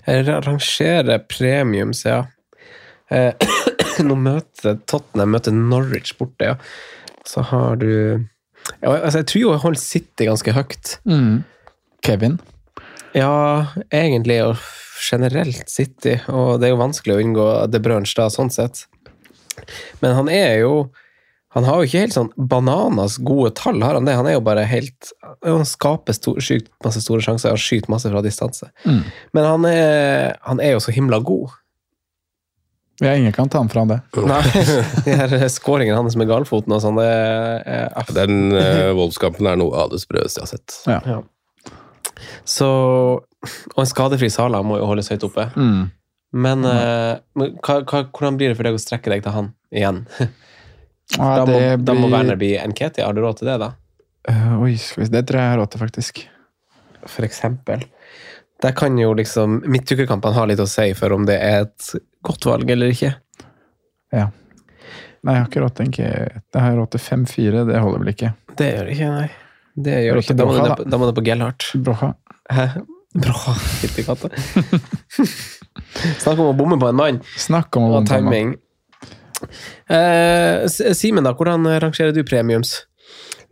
ra- rangere premiums, ja. Eh, nå møter Tottenham møter Norwich borte, ja. Så har du ja, altså Jeg tror jo jeg holder City ganske høyt. Mm. Kevin. Ja, egentlig og generelt City, og det er jo vanskelig å unngå De Brunch da, sånn sett. Men han er jo Han har jo ikke helt sånn bananas gode tall, har han det? Han er jo bare helt Han skaper stor, sykt masse store sjanser, han skyter masse fra distanse. Mm. Men han er, han er jo så himla god. Ja, ingen kan ta ham fra det. Nei, de her skåringene hans med galfoten og sånn, det er Den uh, voldskampen er noe av det sprøeste jeg har sett. Ja. Ja. Så Og en skadefri Sala må jo holdes høyt oppe. Mm. Men, uh, men hva, hva, hvordan blir det for deg å strekke deg til han igjen? Ja, Da må, blir... da må blir- Werner bli Nketia. Har du råd til det, da? Uh, oi, skal vi se. Det tror jeg jeg har råd til, faktisk. For eksempel. Der kan jo liksom midtukekampene ha litt å si for om det er et godt valg eller ikke. Ja. Nei, jeg har ikke råd til Jeg har råd til 5-4, det holder vel ikke. Det gjør det ikke, nei. Det gjør det det ikke. Da må, du det, på, da må du på Gellhardt. Brocha. Hæ? Bra. Fytti katta. Snakk om å bomme på en mann. Snakk om å bomme på en timing. Eh, S- Simen, da. Hvordan rangerer du premiums?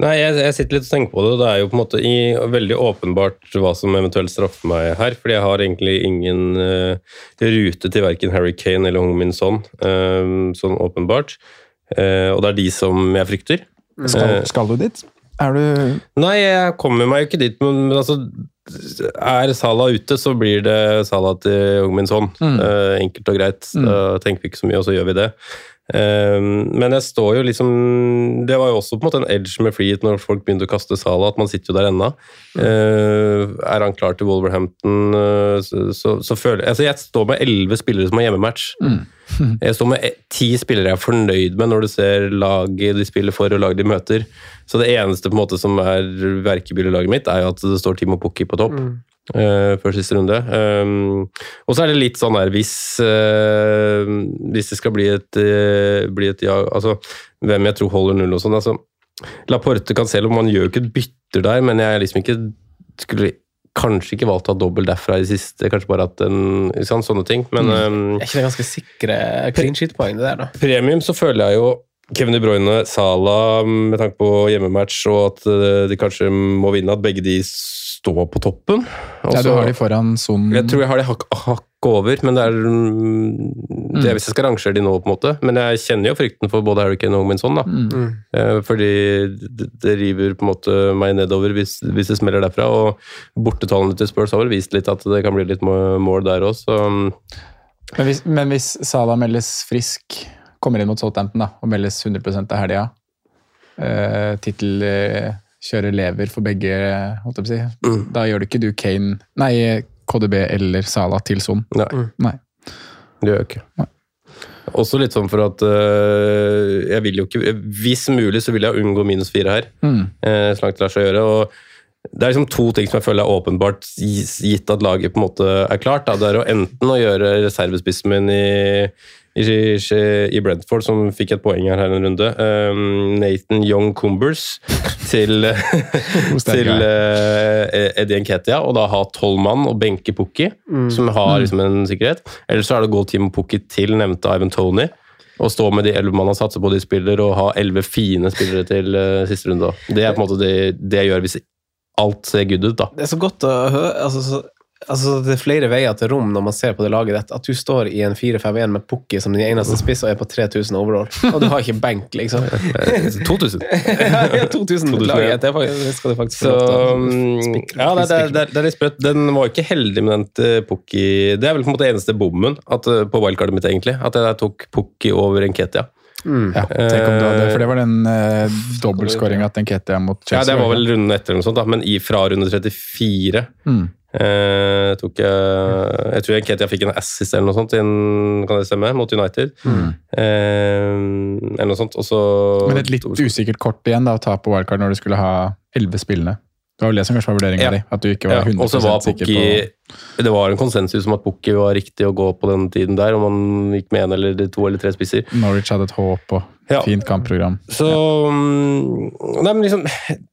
Nei, jeg, jeg sitter litt og tenker på det, det er jo på en måte i, veldig åpenbart hva som eventuelt straffer meg her, fordi jeg har egentlig ingen uh, rute til verken Harry Kane eller Hong Min Son, uh, sånn åpenbart. Uh, og det er de som jeg frykter. Skal, Eh, skal du dit? Er du Nei, jeg kommer meg jo ikke dit, men, men altså Er Salah ute, så blir det Salah til Hong Min Son. Mm. Eh, enkelt og greit. Da tenker vi ikke så mye, og så gjør vi det. Eh, men jeg står jo liksom Det var jo også på en måte en edge med freehit når folk begynte å kaste Sala, at man sitter jo der ennå. Mm. er han klar til Wolverhampton, eh, så, så, så føler Altså, jeg står med elleve spillere som har hjemmematch. Jeg står med ti spillere jeg er fornøyd med når du ser laget de spiller for og laget de møter. Så det eneste på en måte som er verkebyllelaget mitt, er jo at det står Timo Pukki på topp. Eh, før siste runde. Um, og så er det litt sånn her hvis, uh, hvis det skal bli et, uh, bli et ja Altså hvem jeg tror holder null og sånn. altså Laporte om man gjør jo ikke et bytter der, men jeg liksom ikke skulle kanskje ikke valgt å ha dobbel derfra i det siste. Kanskje bare hatt en Sånne ting. Men um, Er ikke det ganske sikre clean shit-poeng, det der, da? premium så føler jeg jo Kevin De Bruyne, Salah med tanke på hjemmematch og at eh, de kanskje må vinne, at begge de står på toppen. Også, Ja, du har de foran Son. Jeg tror jeg har de hakk, hakk over, men det er, mm, det er hvis jeg skal rangere de nå, på en måte. Men jeg kjenner jo frykten for både Harry Kane og Minson, da. Mm. Eh, Fordi det, river på en måte meg nedover hvis, hvis det smeller derfra. Og bortetallene til Spurs har vel vist litt at det kan bli litt mål der òg, så mm, Men hvis, men hvis Salah meldes frisk, kommer inn mot Southampton da, og meldes 100 til helga uh, Tittelkjører lever for begge, holdt jeg på å si. Mm. Da gjør du ikke du Kane Nei, KDB eller Sala til Son. nei. Nei. Det gjør jeg ikke. Også litt sånn for at øh, jeg vil jo ikke Hvis mulig så vil jeg unngå minus fire her. Mm. eh, så langt det lar seg gjøre. og det er liksom to ting som jeg føler er åpenbart, gitt at laget på en måte er klart. Da. Det er å enten å gjøre reservespissen min i, i, i Brentford, som fikk et poeng her, her en runde, um, Nathan Young Cumbers, til, til uh, Eddie Nketia, og da ha tolv mann og benke Pukki, som har liksom en sikkerhet. Eller så er det å gå team Pukki til nevnte Ivan Tony. Og stå med de elleve man har satset på de spiller, og ha elleve fine spillere til uh, siste runde. Det er på en måte det, det jeg gjør hvis alt ser good ut, da. Det er så godt å høre altså, så, altså, Det er flere veier til rom når man ser på det laget ditt. At du står i en 4-5-1 med Pukki som din eneste spiss og er på 3000 overall. Og du har ikke benk, liksom. 2000. ja, 2000-laget, det, er det skal du faktisk få lov til mm, spikre- ja, det, det, det, det er litt sprøtt. Den var ikke heldig med den til Pukki Det er vel på en måte eneste bommen at, eh, på wildcardet mitt, egentlig. At jeg tok Pukki over Nketia. Ja, tenk om du hadde, for det var den eh, dobbeltskåringa til Nketia mot Chelsea. Ja, det var vel runden etter, eller noe sånt, da, men i, fra runde 34 Mm. Eh, tok jeg Jeg tror Ketia fikk en assist eller noe sånt, inn, kan det stemme, mot United. Eh, eller noe sånt. Også, Men et litt usikkert kort igjen da, å ta på wildcard når du skulle ha elleve spillene. Det var vel det som kanskje var vurderinga Ja. di? At du ikke var Ja, 100 og så var sikker på Det var en konsensus om at Pukki var riktig å gå på den tiden der, om man gikk med en eller to eller tre spisser. Norwich hadde et håp og Ja. fint kampprogram. Så mm, Nei, men liksom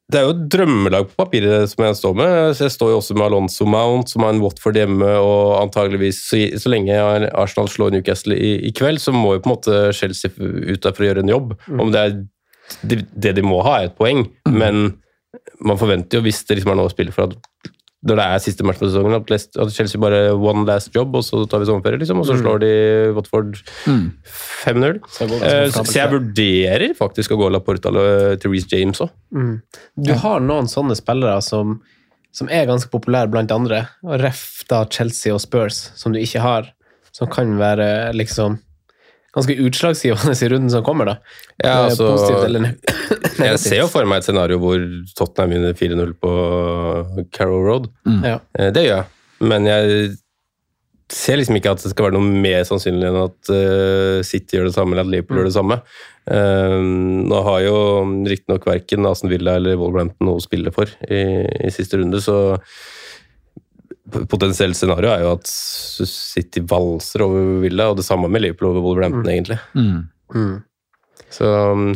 Det er jo et drømmelag på papiret som jeg står med. Så jeg står jo også med Alonso Mount, som har en Watford hjemme, og antageligvis så, så lenge Arsenal slår Newcastle i, i kveld, så må jo på en måte Chelsea ut der for å gjøre en jobb. Om det er det, det de må ha, er et poeng, men man forventer jo, hvis det liksom er noe å spille for, at når det er siste match på sesongen, at, Chelsea bare one last job, og så tar vi sommerferie, liksom, og så slår de Watford 5-0. Så går det Eh, Så jeg vurderer faktisk å gå Laporta eller Therese James òg. Mm. Du har noen sånne spillere som, som er ganske populære blant andre, og ref da Chelsea og Spurs, som du ikke har, som kan være liksom ganske utslagsgivende i runden som kommer, da. Ja, Eh, altså, eller Jeg ser jo for meg et scenario hvor Tottenham vinner 4-0 på Carrow Road. Ja. Eh, Det gjør jeg, men jeg ser liksom ikke at det skal være noe mer sannsynlig enn at eh, City gjør det samme, eller at Liverpool gjør det samme. Eh, nå har jo riktignok verken Asen Villa eller Wolverhampton noe å spille for i, i siste runde, så potensielt scenario er jo at City valser over Villa, og det samme med Liverpool over Wolverhampton, egentlig. Mm. Så um,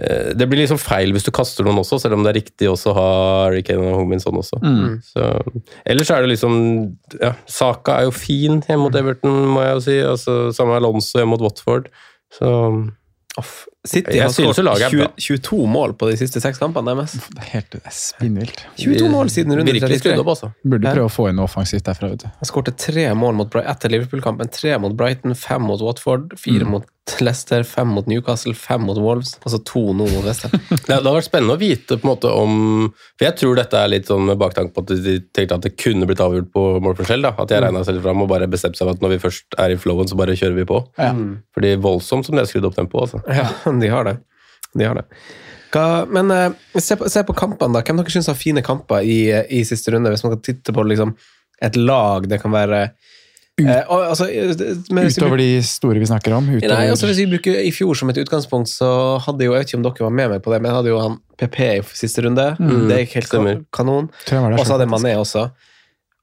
eh, det blir liksom feil hvis du kaster noen også, selv om det er riktig også å ha Harry Kane og Hongmin sånn også. Mm. Så, ellers er det liksom ja, Saka er jo fin hjemme mot Everton, må jeg jo si. Altså, samme Alonso hjemme mot Watford. Så Off. City Jeg har skåret 22 mål på de siste seks kampene deres. Det er helt det spinnvilt. 22 mål siden runde virkelig 33. skrudd opp, altså. Burde prøve å få inn noe offensivt derfra. vet du. Han skåret tre mål mot etter Liverpool-kampen. Tre mot Brighton, fem mot Watford, fire mot Leicester, fem mot Newcastle, fem mot Wolves, altså to nå mot Leicester. Det, det hadde vært spennende å vite på en måte om For jeg tror dette er litt sånn med baktanke på at de tenkte at det kunne blitt avgjort på målforskjell. da, At de har regna seg litt fram og bare bestemt seg for at når vi først er i flowen, så bare kjører vi på. Ja. Fordi voldsomt som de har skrudd opp tempoet. Altså. Ja, de har det. De har det. Hva, men eh, se, på, se på kampene, da. Hvem dere syns har fine kamper i, i siste runde? Hvis man kan titte på liksom, et lag det kan være eh, og, altså, eh, men Utover vi Utover de store vi snakker om. Utover, Nei, altså Hvis vi bruker i fjor som et utgangspunkt, så hadde jo Jeg vet ikke om dere var med meg på det, men jeg hadde jo han PP i siste runde. Det gikk helt Stemmer. kanon. Og så hadde Mané også.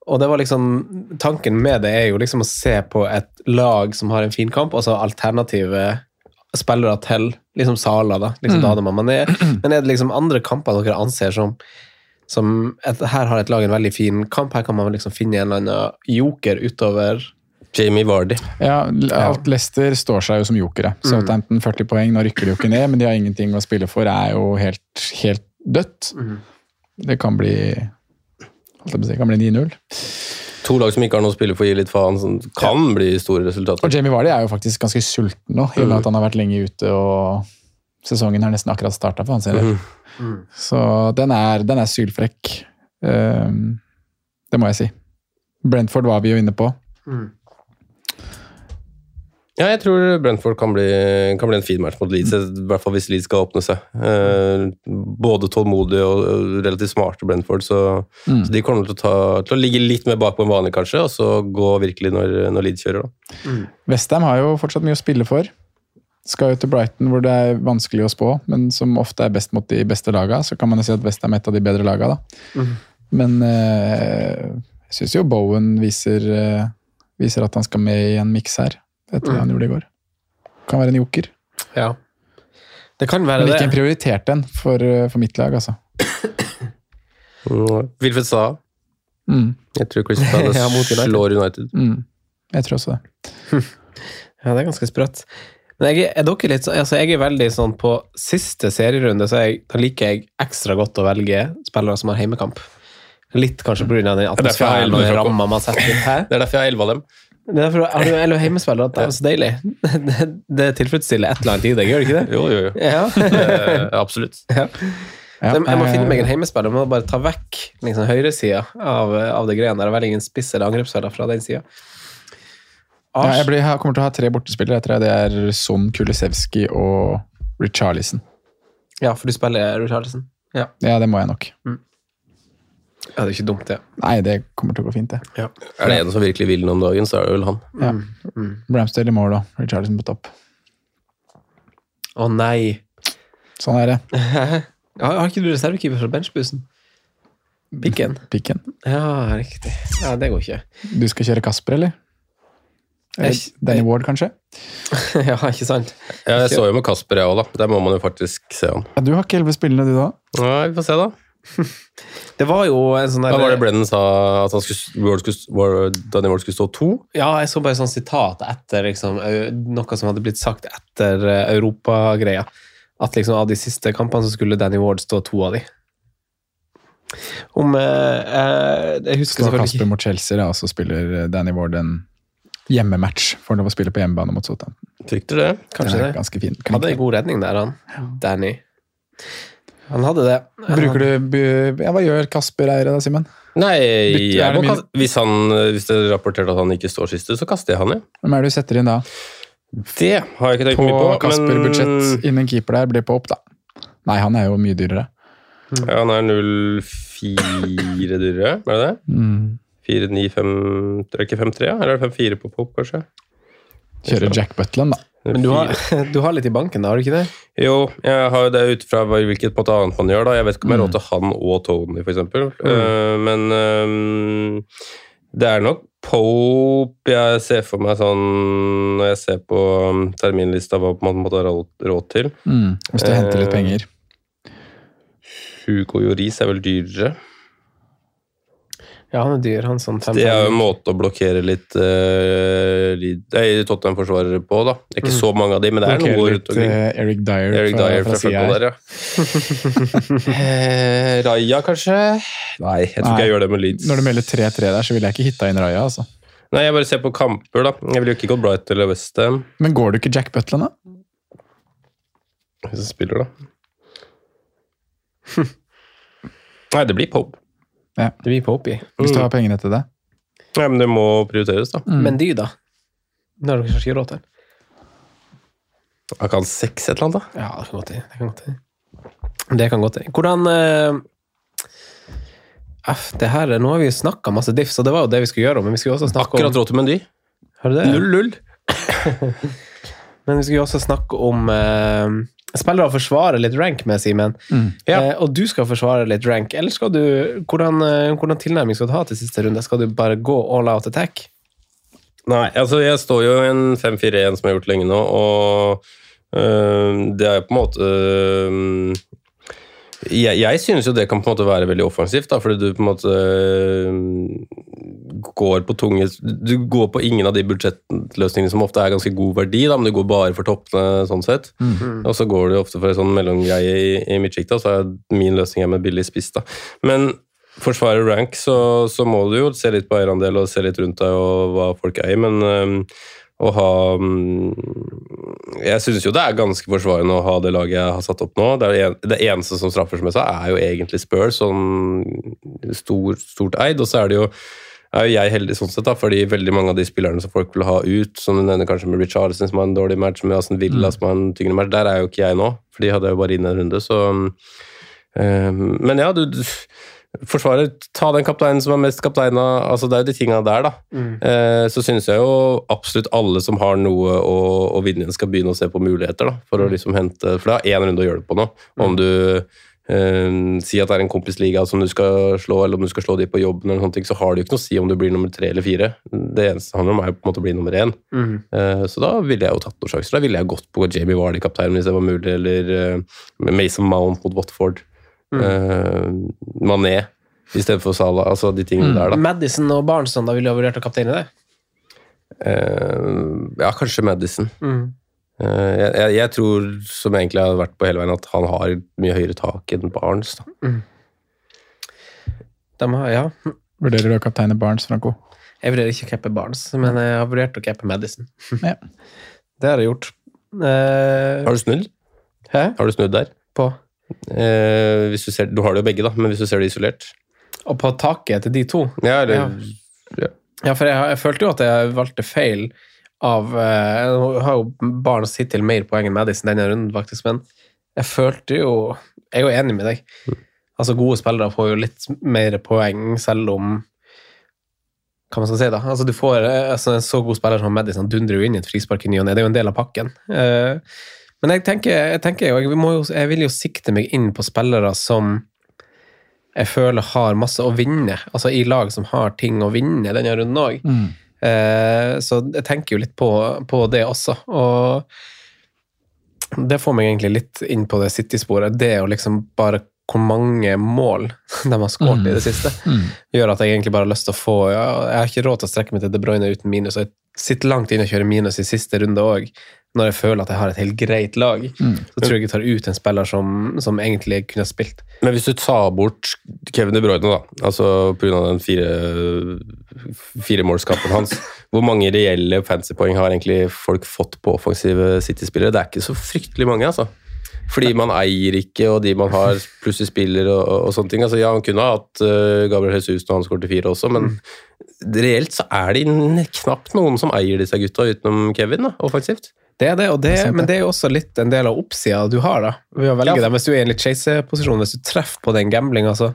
Og det var liksom Tanken med det er jo liksom å se på et lag som har en fin kamp, og så alternative spillere til liksom Sala, da. Liksom, Da hadde man Mané. Men er det liksom andre kamper dere anser som som et, Her har et lag en veldig fin kamp, her kan man liksom finne en eller annen joker utover Jamie Vardy. Ja, alt Leicester står seg jo som jokere. Southampton 40 poeng, nå rykker de jo ikke ned, men de har ingenting å spille for. er jo helt, helt dødt. Det kan bli holdt jeg på å si, kan bli 9-0. To lag som ikke har noe å spille for, gir litt faen. Som kan bli store resultater. Og Jamie Vardy er jo faktisk ganske sulten nå, i og med at han har vært lenge ute og sesongen har nesten akkurat starta for hans del. Så den er, den er sylfrekk. Um, det må jeg si. Brentford var vi jo inne på. Ja, jeg tror Brentford kan bli, kan bli en fin match mot Leeds, i hvert fall hvis Leeds skal åpne seg. Eh, både tålmodige og relativt smarte Brentford, så, Mm. så de kommer til å, ta, til å ligge litt mer bakpå enn vanlig, kanskje, og så gå virkelig når, når Leeds kjører. Da. Westham har jo fortsatt mye å spille for. Skal jo til Brighton, hvor det er vanskelig å spå, men som ofte er best mot de beste laga. Så kan man jo si at Westham er et av de bedre laga, da. Men eh, jeg syns jo Bowen viser, eh, viser at han skal med i en miks her. Etter det han gjorde i går. Kan være en joker. Ja. Det kan være det. Men ikke en prioritert en for, eh, for mitt lag, altså. Mm. Wilfred Sa. Mm, Jeg tror Chris Palace Ja, slår United. mm. Jeg tror også det. Ja, det er ganske sprøtt. Men jeg, er- er dere litt, altså jeg er veldig sånn på siste serierunde, så jeg, da liker jeg ekstra godt å velge spillere som har heimekamp. Litt kanskje pga. den atmosfæren og ramma man setter her. Det er derfor jeg har elleve av dem. Det er derfor har du LO heimespillere. Det er så deilig. Det, det tilfredsstiller et eller annet i deg, gjør det ikke det? Jo, jo, jo. Ja. Eh, absolutt. Ja, jeg må eh, finne meg en heimespiller. Jeg må bare ta vekk liksom, høyresida av, av det greiene der. velge en spiss eller angrepsspiller fra den sida. Ja, jeg, blir, jeg kommer til å ha tre bortespillere etter det. Det er Son, Kulisevski og Richarlison. Ja, for du spiller Richarlison? Ja. Ja, det må jeg nok. Ja, det er ikke dumt, det. Nei, det kommer til å gå fint, det. Ja. Er det en som virkelig vil noe om dagen, så er det vel han. Ja. Mm. Ramsdale i mål og Richarlison på topp. Å nei. Sånn er det. Ja, har ikke du reservekeeper fra benchbussen? Pikken? Pikken. Ja, riktig. Ja, det går ikke. Du skal kjøre Kasper, eller? eller Danny Ward, kanskje? ja, ikke sant? Ja, jeg så jo med Kasper, jeg òg, da. Der må man jo faktisk se han. Ja, du har ikke elleve spillende, du da? Nei, vi får se, da. Det var jo en sånn der Hva var det Brennan sa? At han skulle, World skulle, Danny Ward skulle stå to? Ja, jeg så bare sånn sitat etter liksom, noe som hadde blitt sagt etter eh, europagreia. At liksom av de siste kampene så skulle Danny Ward stå to av de. Om eh, eh, Jeg husker selvfølgelig Kasper mot Chelsea, da, og så spiller eh, Danny Ward en hjemmematch. Får lov å spille på hjemmebane mot Southampton. du det. Kanskje det. Ganske. Hadde en god redning der, han. Danny. Han hadde det. Bruker du ja, Hva gjør Kasper Eire da, Simen? Nei, jeg må kaste, hvis, han, hvis det er rapportert at han ikke står siste, så kaster jeg han, ja. Hvem er det du setter inn da? Det har jeg ikke tenkt På mye på. På Kasper-budsjett innen keeper der blir på opp, da. Nei, han er jo mye dyrere. Ja, han er 0,4 dyrere, er det det? Mm. 4,95 Det er ikke 5,3, ja? Eller er det 5,4 på pop, kanskje? Kjører Jack Butland, da. Men du har, du har litt i banken, da, har du ikke det? Jo, jeg har jo det ut fra hvilket annet man gjør. da. Jeg vet ikke om jeg har Mm. råd til han og Tony, for eksempel. Uh, men um, det er nok Pope jeg ser for meg sånn når jeg ser på um, terminlista hva man måtte ha råd, til. Mm. Hvis du henter litt Eh, penger. Hugo Joris er vel dyrere. Ja, han er dyr. Han sånn fem, Det er jo en måte å blokkere litt uh, Tottenham-forsvarere på, da. Det er ikke så mange av de, men det er Blokerer noe rundt omkring. Uh, Eric Dyer Eric fra, Dyer fra fra der, ja. Eh, Raja, kanskje? Nei, jeg tror Nei. ikke jeg gjør det med Leeds. Når du melder 3-3 der, så ville jeg ikke hitta inn Raja. altså. Nei, jeg bare ser på kamper, da. Jeg ville jo ikke gått Bright eller Westham. Men går du ikke Jack Butland, da? Hvis jeg spiller, da. Nei, det blir Pope. Det blir Pope i. Hvis Mm. du har pengene til det? Nei, men det må prioriteres, da. Mm. Men dy, da? Det har du kanskje ikke råd til? Han kan seks et eller annet, da. Ja, det kan godt hende. Det kan godt hende. Det kan godt hende. Hvordan eh, F, det her, Nå har vi jo snakka masse diffs, og det var jo det vi skulle gjøre, men vi skulle også snakke Akkurat om råd til Mendy. Har du det? Null, null. Men vi skulle jo også snakke om eh, spillere å forsvare litt rank med, Simen. Mm. Ja. Eh, og du skal forsvare litt rank. Eller skal du hvordan, eh, hvordan tilnærming skal du ha til siste runde? Skal du bare gå all out attack? Nei, altså jeg står jo i en 5-4-1 som jeg har gjort lenge nå, og øh, det er på en måte øh, jeg, jeg synes jo det kan på en måte være veldig offensivt, da, fordi du på en måte øh, går på tunge Du går på ingen av de budsjettløsningene som ofte er ganske god verdi, da, men du går bare for toppene sånn sett. Og så går du ofte for en sånn mellomgreie i, i midtsjiktet, og så er min løsning er med billig spiss. da. Men forsvarer rank, så, så må du jo se litt på eierandel og se litt rundt deg og hva folk eier, men øhm, å ha Jeg syns jo det er ganske forsvarende å ha det laget jeg har satt opp nå. Det, er det, en, det eneste som straffer, som jeg sa, er jo egentlig Spurs, sånn stor, stort eid. Og så er det jo er jo jeg heldig sånn sett, da, fordi veldig mange av de spillerne som folk vil ha ut, som du nevner kanskje med Richarlison, som har en dårlig match, med Aston Villa, som har en tyngre match, der er jo ikke jeg nå, for de hadde jeg jo bare inn en runde, så øhm, Men ja, du Forsvarer, ta den kapteinen som er mest kapteina. Altså, det er jo de tinga der, da. Eh, så syns jeg jo absolutt alle som har noe å, å vinne igjen, skal begynne å se på muligheter. da, For å liksom hente, for det er én runde å gjøre det på nå. Om du eh, sier at det er en kompisliga som du skal slå, eller om du skal slå de på jobben, eller sånne ting, så har det jo ikke noe å si om du blir nummer tre eller fire. Det eneste handler om, er på en måte å bli nummer én. Eh, så da ville jeg jo tatt noen sjanser. Da ville jeg gått på Jamie Vardy-kapteinen hvis det var mulig, eller eh, Mason Mount mot Watford. Eh, Mané i stedet for Salah. Altså de tingene der, da. Madison og Barnson, da ville du ha vurdert å kapteine det? Uh, ja, kanskje Madison. Eh, jeg, jeg, jeg tror, som jeg egentlig har vært på hele veien, at han har mye høyere tak enn Barnes. Da. De har, ja. Vurderer du å kapteine Barnes, Franco? Jeg vurderer ikke å cappe Barnes, men jeg har vurdert å cappe Madison. Ja. Det har jeg gjort. Uh, Har du snudd? hæ? Har du snudd der? På? Eh, hvis du ser, du har det jo begge, da, men hvis du ser det isolert Og på taket til de to? Ja, eller, Ja. Ja, for jeg, jeg følte jo at jeg valgte feil av eh, Jeg har jo Barnes hittil mer poeng enn Madison denne runden, faktisk, men jeg følte jo Jeg er jo enig med deg. Altså, gode spillere får jo litt mer poeng, selv om Hva man skal si, da. Altså, du får eh, altså, En så god spiller som Madison dundrer jo inn i et frispark i ny og ne. Det er jo en del av pakken. Eh, men jeg tenker, jeg, tenker jo, jeg, jo, jeg vil jo sikte meg inn på spillere som jeg føler har masse å vinne. Altså i lag som har ting å vinne denne runden òg. Eh, så jeg tenker jo litt på, på det også. Og det får meg egentlig litt inn på det City-sporet. Det å liksom bare hvor mange mål de har skåret i det siste, gjør at jeg egentlig bare har lyst til å få Jeg har ikke råd til å strekke meg til De Bruyne uten minus, og jeg sitter langt inne og kjører minus i siste runde òg. Når jeg føler at jeg har et helt greit lag, så tror jeg jeg tar ut en spiller som, som egentlig kunne ha spilt. Men hvis du tar bort Kevin De Bruyne, da, altså pga. den fire, firemålskampen hans, hvor mange reelle fancypoeng har egentlig folk fått på offensive City-spillere? Det er ikke så fryktelig mange, altså. Fordi man eier ikke, og de man har, plutselig spiller og, og, og sånne ting. Altså, ja, han kunne ha hatt uh, Gabriel Jesus når han skåret fire også, men reelt så er det knapt noen som eier disse gutta, utenom Kevin, da, offensivt. Det er det, det, men det er jo også litt en del av oppsida du har, da. Ved å velge Ja. dem. Hvis du er i en litt chase-posisjon, hvis du treffer på den gamblinga, så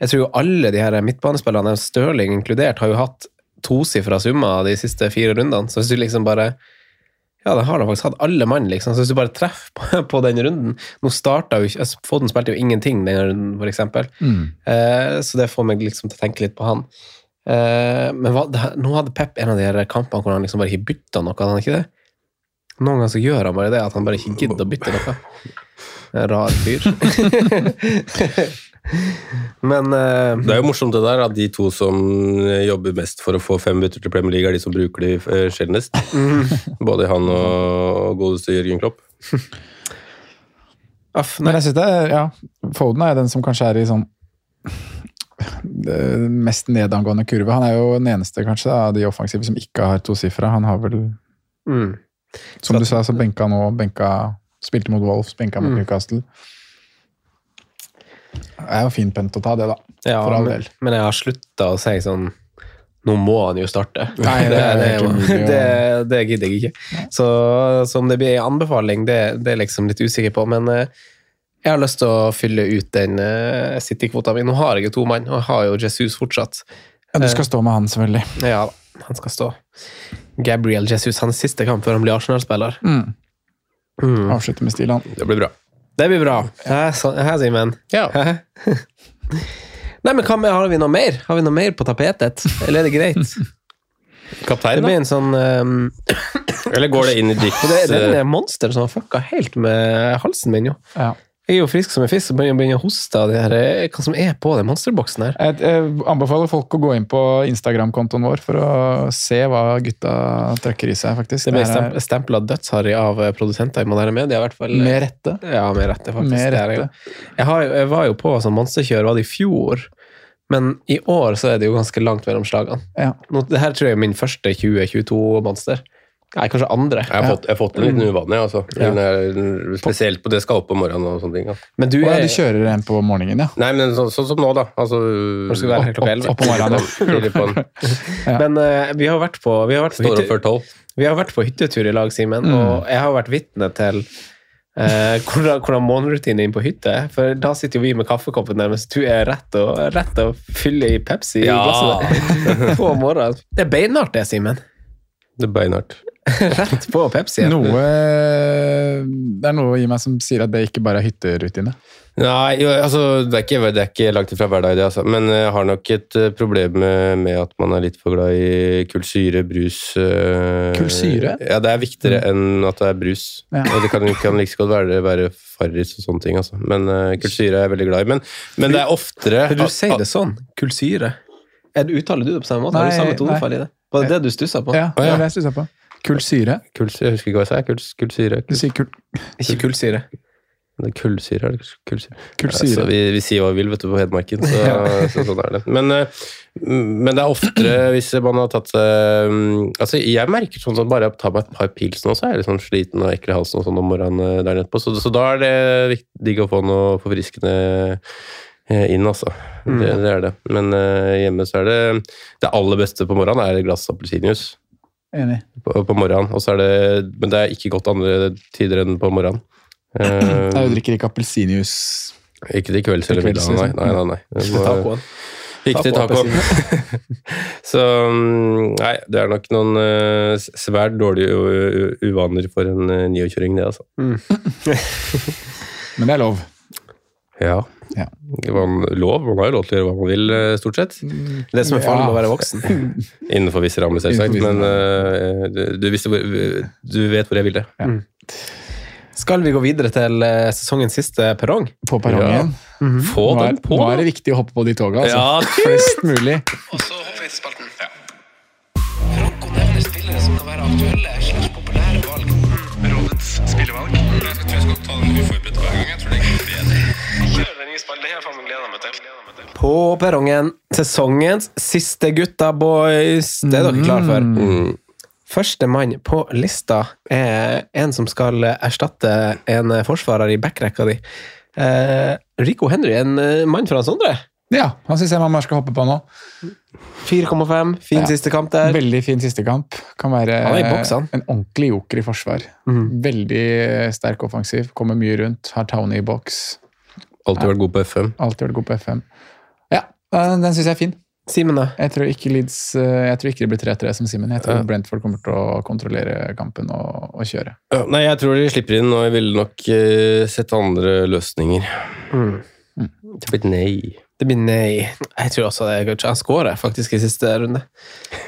Jeg tror jo alle de her midtbanespillerne, Stirling inkludert, har jo hatt tosifra summer de siste fire rundene. Så hvis du liksom bare Ja, det har da faktisk hatt alle mann, liksom. Så hvis du bare treffer på, på den runden Nå starta jo ikke altså, Foden spilte jo ingenting denne runden, for eksempel. Eh, så det får meg liksom til å tenke litt på han. Eh, men hva, det, nå hadde Pep en av de her kampene hvor han liksom bare ikke bytta noe, hadde han ikke det? Noen ganger så gjør han bare det, at han bare ikke gidder å bytte noe. En rar fyr. Men uh, Det er jo morsomt det der, at de to som eh, jobber mest for å få fem minutter til Premier League, er de som bruker de eh, sjeldnest. Både han og godeste Jørgen Klopp. aff, Men jeg synes det er, ja, Foden er den som kanskje er i sånn det mest nedangående kurve. Han er jo den eneste kanskje av de offensive som ikke har tosifra. Han har vel, Mm. Som du sa, så benka nå benka, Spilte mot Wolves, benka mot Mm. Newcastle. Det er jo fin pent å ta, det, da. Ja, For all del. men jeg har slutta å si sånn Nå må han jo starte. Nei, det det, det, det, det gidder jeg ikke. Så, så om det blir en anbefaling, det, det er liksom litt usikker på. Men eh, jeg har lyst til å fylle ut den uh, City-kvota mi. Nå har jeg jo to mann, og jeg har jo Jesus fortsatt. Ja, du skal stå med han, selvfølgelig. Ja, han skal stå. Gabriel Jesus, hans siste kamp før han blir Arsenal-spiller. Mm. Mm. Avslutte med stil, han. Det blir bra. Det blir bra. Hæ, Simen? Ja. Nei, men hva med, Har vi noe mer Har vi noe mer på tapetet? Eller er det greit? Det Kaptein, da? blir en sånn um, Eller går det inn i ditt Det, det er eh, den monsteren som har fucka helt med halsen min, jo. Ja. Jeg er jo frisk som en fisk og begynner å hoste av det her, eh, hva som er på den monsterboksen her. Jeg, jeg anbefaler folk å gå inn på Instagram-kontoen vår for å se hva gutta trøkker i seg, faktisk. Det ble stemp stempla dødsharry av eh, produsenter i moderne media, i hvert fall. med rette. Ja, med rette, faktisk. Med rette. Jeg, har, jeg var jo på sånn monsterkjør, var det i fjor? Men i år så er det jo ganske langt mellom slagene. Ja. Nå, det her tror jeg er min første 2022-monster. Nei, kanskje andre. Jeg har, fått, jeg har fått en liten uvane, altså. Ja. Er- Spesielt på det skal opp om morgenen og sånne ting. Ja. Men du ja, er de kjører en på morgenen, ja. Nei, men sånn så, som nå, da. Altså, Hvor skal du være her klokka 11? Opp på morgenen. Ja. Men uh, vi har vært på, vi har vært på, hytte, vi har vært på hyttetur i lag, Simen, Mm. og jeg har vært vitne til eh, hvordan, hvordan morgenrutinen din på hytte. For da sitter jo vi med kaffekoppen mens du er rett og, rett og fyller i Pepsi i Ja. glasset på morgenen. Det er beinhardt, det, Simen. Det er beinhardt. Rett på Pepsi. Noe Det er noe i meg som sier at det ikke bare er hytterutine. Nei, jo, altså, det er ikke, det er ikke langt ifra hverdag, det. Altså. Men jeg har nok et eh, problem med, med at man er litt for glad i kullsyre, brus øh, Kullsyre? Ja, det er viktigere enn at det er brus. Ja. Og det kan, kan like godt være, være Farris og sånne ting, altså. Men øh, kullsyre er jeg veldig glad i. Men, men det er oftere Du sier det sånn. Kullsyre. Er det- Uttaler du det på samme måte? Har du samme tonefall i det? Var det det du stussa på? Ja, det var det jeg stusser på. Kullsyre. Kullsyre, jeg husker ikke hva jeg sa. Kull, kullsyre. Du sier kull, Ikke kullsyre. Det er kullsyre, er det kullsyre? kullsyre. Altså, vi, vi sier hva vi vil vet du, på Hedmarken, så, så sånn er det. Men, eh, men det er oftere hvis man har tatt seg mm, Altså, jeg merker sånn at bare jeg tar meg et par pils nå, så er jeg litt sånn sliten og ekkel i halsen og sånn om morgenen eh, der nedpå. Så, så da er det viktig digg å få noe forfriskende eh, inn, altså. Det, det er det. Men eh, hjemme så er det Det aller beste på morgenen er et glass appelsinjuice Enig. på, på morgenen. Og så er det, men det er ikke godt andre tider enn på morgenen. Uh, Nei, du drikker ikke appelsinjuice. ikke til kvelds eller middag, nei. liksom. nei, nei, nei. Det Til må- tacoen. Ikke til. Så mm, nei, det er nok noen uh, svært dårlige uvaner for en uh, niokjøring, det, altså. Men det er lov. Ja. Ja. Man, lov, man har jo lov til å gjøre hva man vil, eh, stort sett. Det som er farlig med å være voksen. Innenfor visse rammer, selvsagt. Men eh, du, du, visste du vet hvor jeg ville. Skal vi gå videre til eh, sesongens siste perrong? På perrongen. Få Nå, er, den på! nå er det viktig å hoppe på de toga. Altså. Ja, Flest mulig. Og så hopper vi til spalten. Franco nevner spillere som kan være aktuelle perrongen. Sesongens siste gutta, boys. Det er dere klare for. Mm. Første mann på lista er en som skal erstatte en forsvarer i backrekka di. Eh, Rico Henry, en eh, mann fra Sondre. Ja, han syns jeg man skal hoppe på nå. 4,5. Fin Ja. siste kamp der. Veldig fin siste kamp. Kan være boks, en ordentlig joker i forsvar. Mm. Veldig sterk offensiv, kommer mye rundt, har Townie i boks. Alltid vært god på FM. Alltid vært god på FM. Ja, den, syns jeg er fin. Simen, da? Jeg tror ikke Leeds eh, Jeg tror ikke det blir 3-3 som Simen. Jeg tror Ja. Brentford kommer til å kontrollere kampen og, og kjøre. Ja, nei, jeg tror de slipper inn, og jeg ville nok uh, sett andre løsninger. Mm. Det blir nei. Det blir nei. Jeg tror også det er. Han skårer faktisk i siste runde.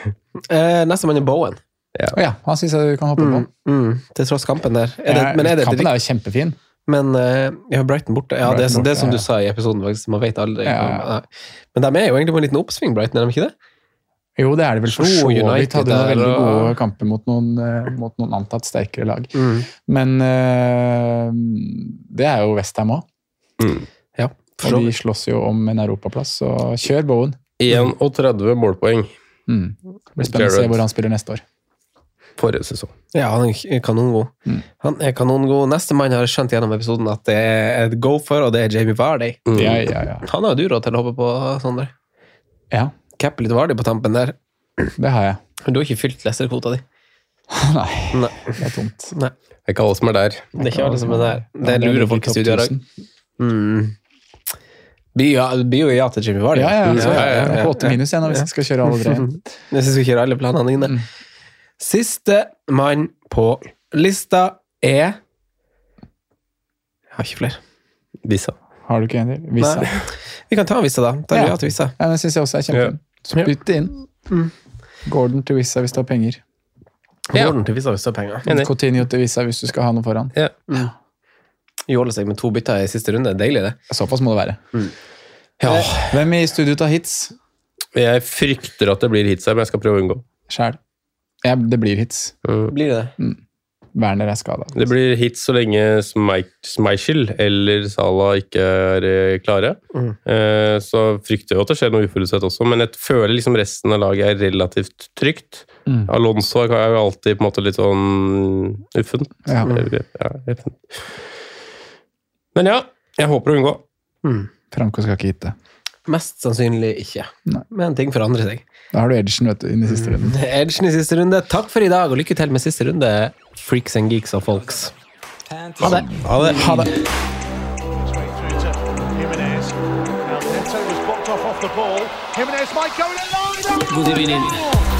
Eh, neste mann er Bowen. Å ja, han syns jeg du kan hoppe på. Mm, mm, til tross kampen der. Er det, Ja, men er det kampen er jo kjempefin. Men uh, ja, Brighton borte. Ja, det, er, Brighton som- det er som ja. du sa i episoden, faktisk. Man vet aldri. Ja, ja. Men de er jo egentlig på en liten oppsving, Brighton, er de ikke det? Jo, det er det vel for så vidt. Hadde noen veldig og- gode kamper mot noen, eh, mot noen antatt sterkere lag. Mm. Men uh, det er jo Westham òg. Ja. Og de slåss jo om en europaplass, så kjør Bowen. 31 målpoeng Mm. Det blir spennende å se hvor han spiller neste år. Forrige sesong. Ja, han er kanongod. Mm. Han er kanongod. Neste mann har skjønt gjennom episoden at det er et go for, og det er Jamie Vardy. Mm. Ja, ja, ja. Han har jo du råd til å hoppe på, Sondre. ja, Cappe litt Vardy på tampen der. det har jeg. Men du har ikke fylt Leicester-kvota di. Nei, Nei. det er tomt. Nei. Det er ikke alle som er der. Det er ikke alle som er der. Det er lurer folk i studio i dag. 1000. Mm. Blir jo ja til Jamie Vardy. Ja, ja, ja, ja, ja, ja. på 8 minus igjen hvis jeg skal kjøre alle tre. Hvis vi skal kjøre alle planene dine. Mm. Siste mann på lista er Jeg har ikke flere. Vissa. Har du ikke en til? Vissa. Nei. Vi kan ta Vissa, da. Ta Ja. ja. til Vissa. Ja, det syns jeg også er kjempefint. Spytt det inn. Mm. Gordon til Vissa hvis du har penger. Ja. Gordon til Vissa hvis du har penger. Enig. Coutinho til Vissa hvis du skal ha noe foran. Ja. Jåle seg med to bytter i siste runde. Deilig, det. Såpass må det være. Mm. Ja. Hvem i studio tar hits? Jeg frykter at det blir hits her, men jeg skal prøve å unngå. Sjæl. Ja, det blir hits. Mm. Blir det det? Werner er skada. Det blir hits så lenge Schmeichel eller Salah ikke er eh, klare. Mm. Eh, Så frykter jeg at det skjer noe uforutsett også, men jeg føler liksom resten av laget er relativt trygt. Mm. Alonso er jo alltid på en måte litt sånn uffent. Ja. Ja. Men ja, jeg håper å unngå. Mm. Franco skal ikke hitte. Mest sannsynlig ikke. Nei. Men ting forandrer seg. Da har du edgen vet du, inn i siste runde Edgen i siste runde. Takk for i dag, og lykke til med siste runde, freaks and geeks og folks. Ha det. Ha det. Ha det. Straight through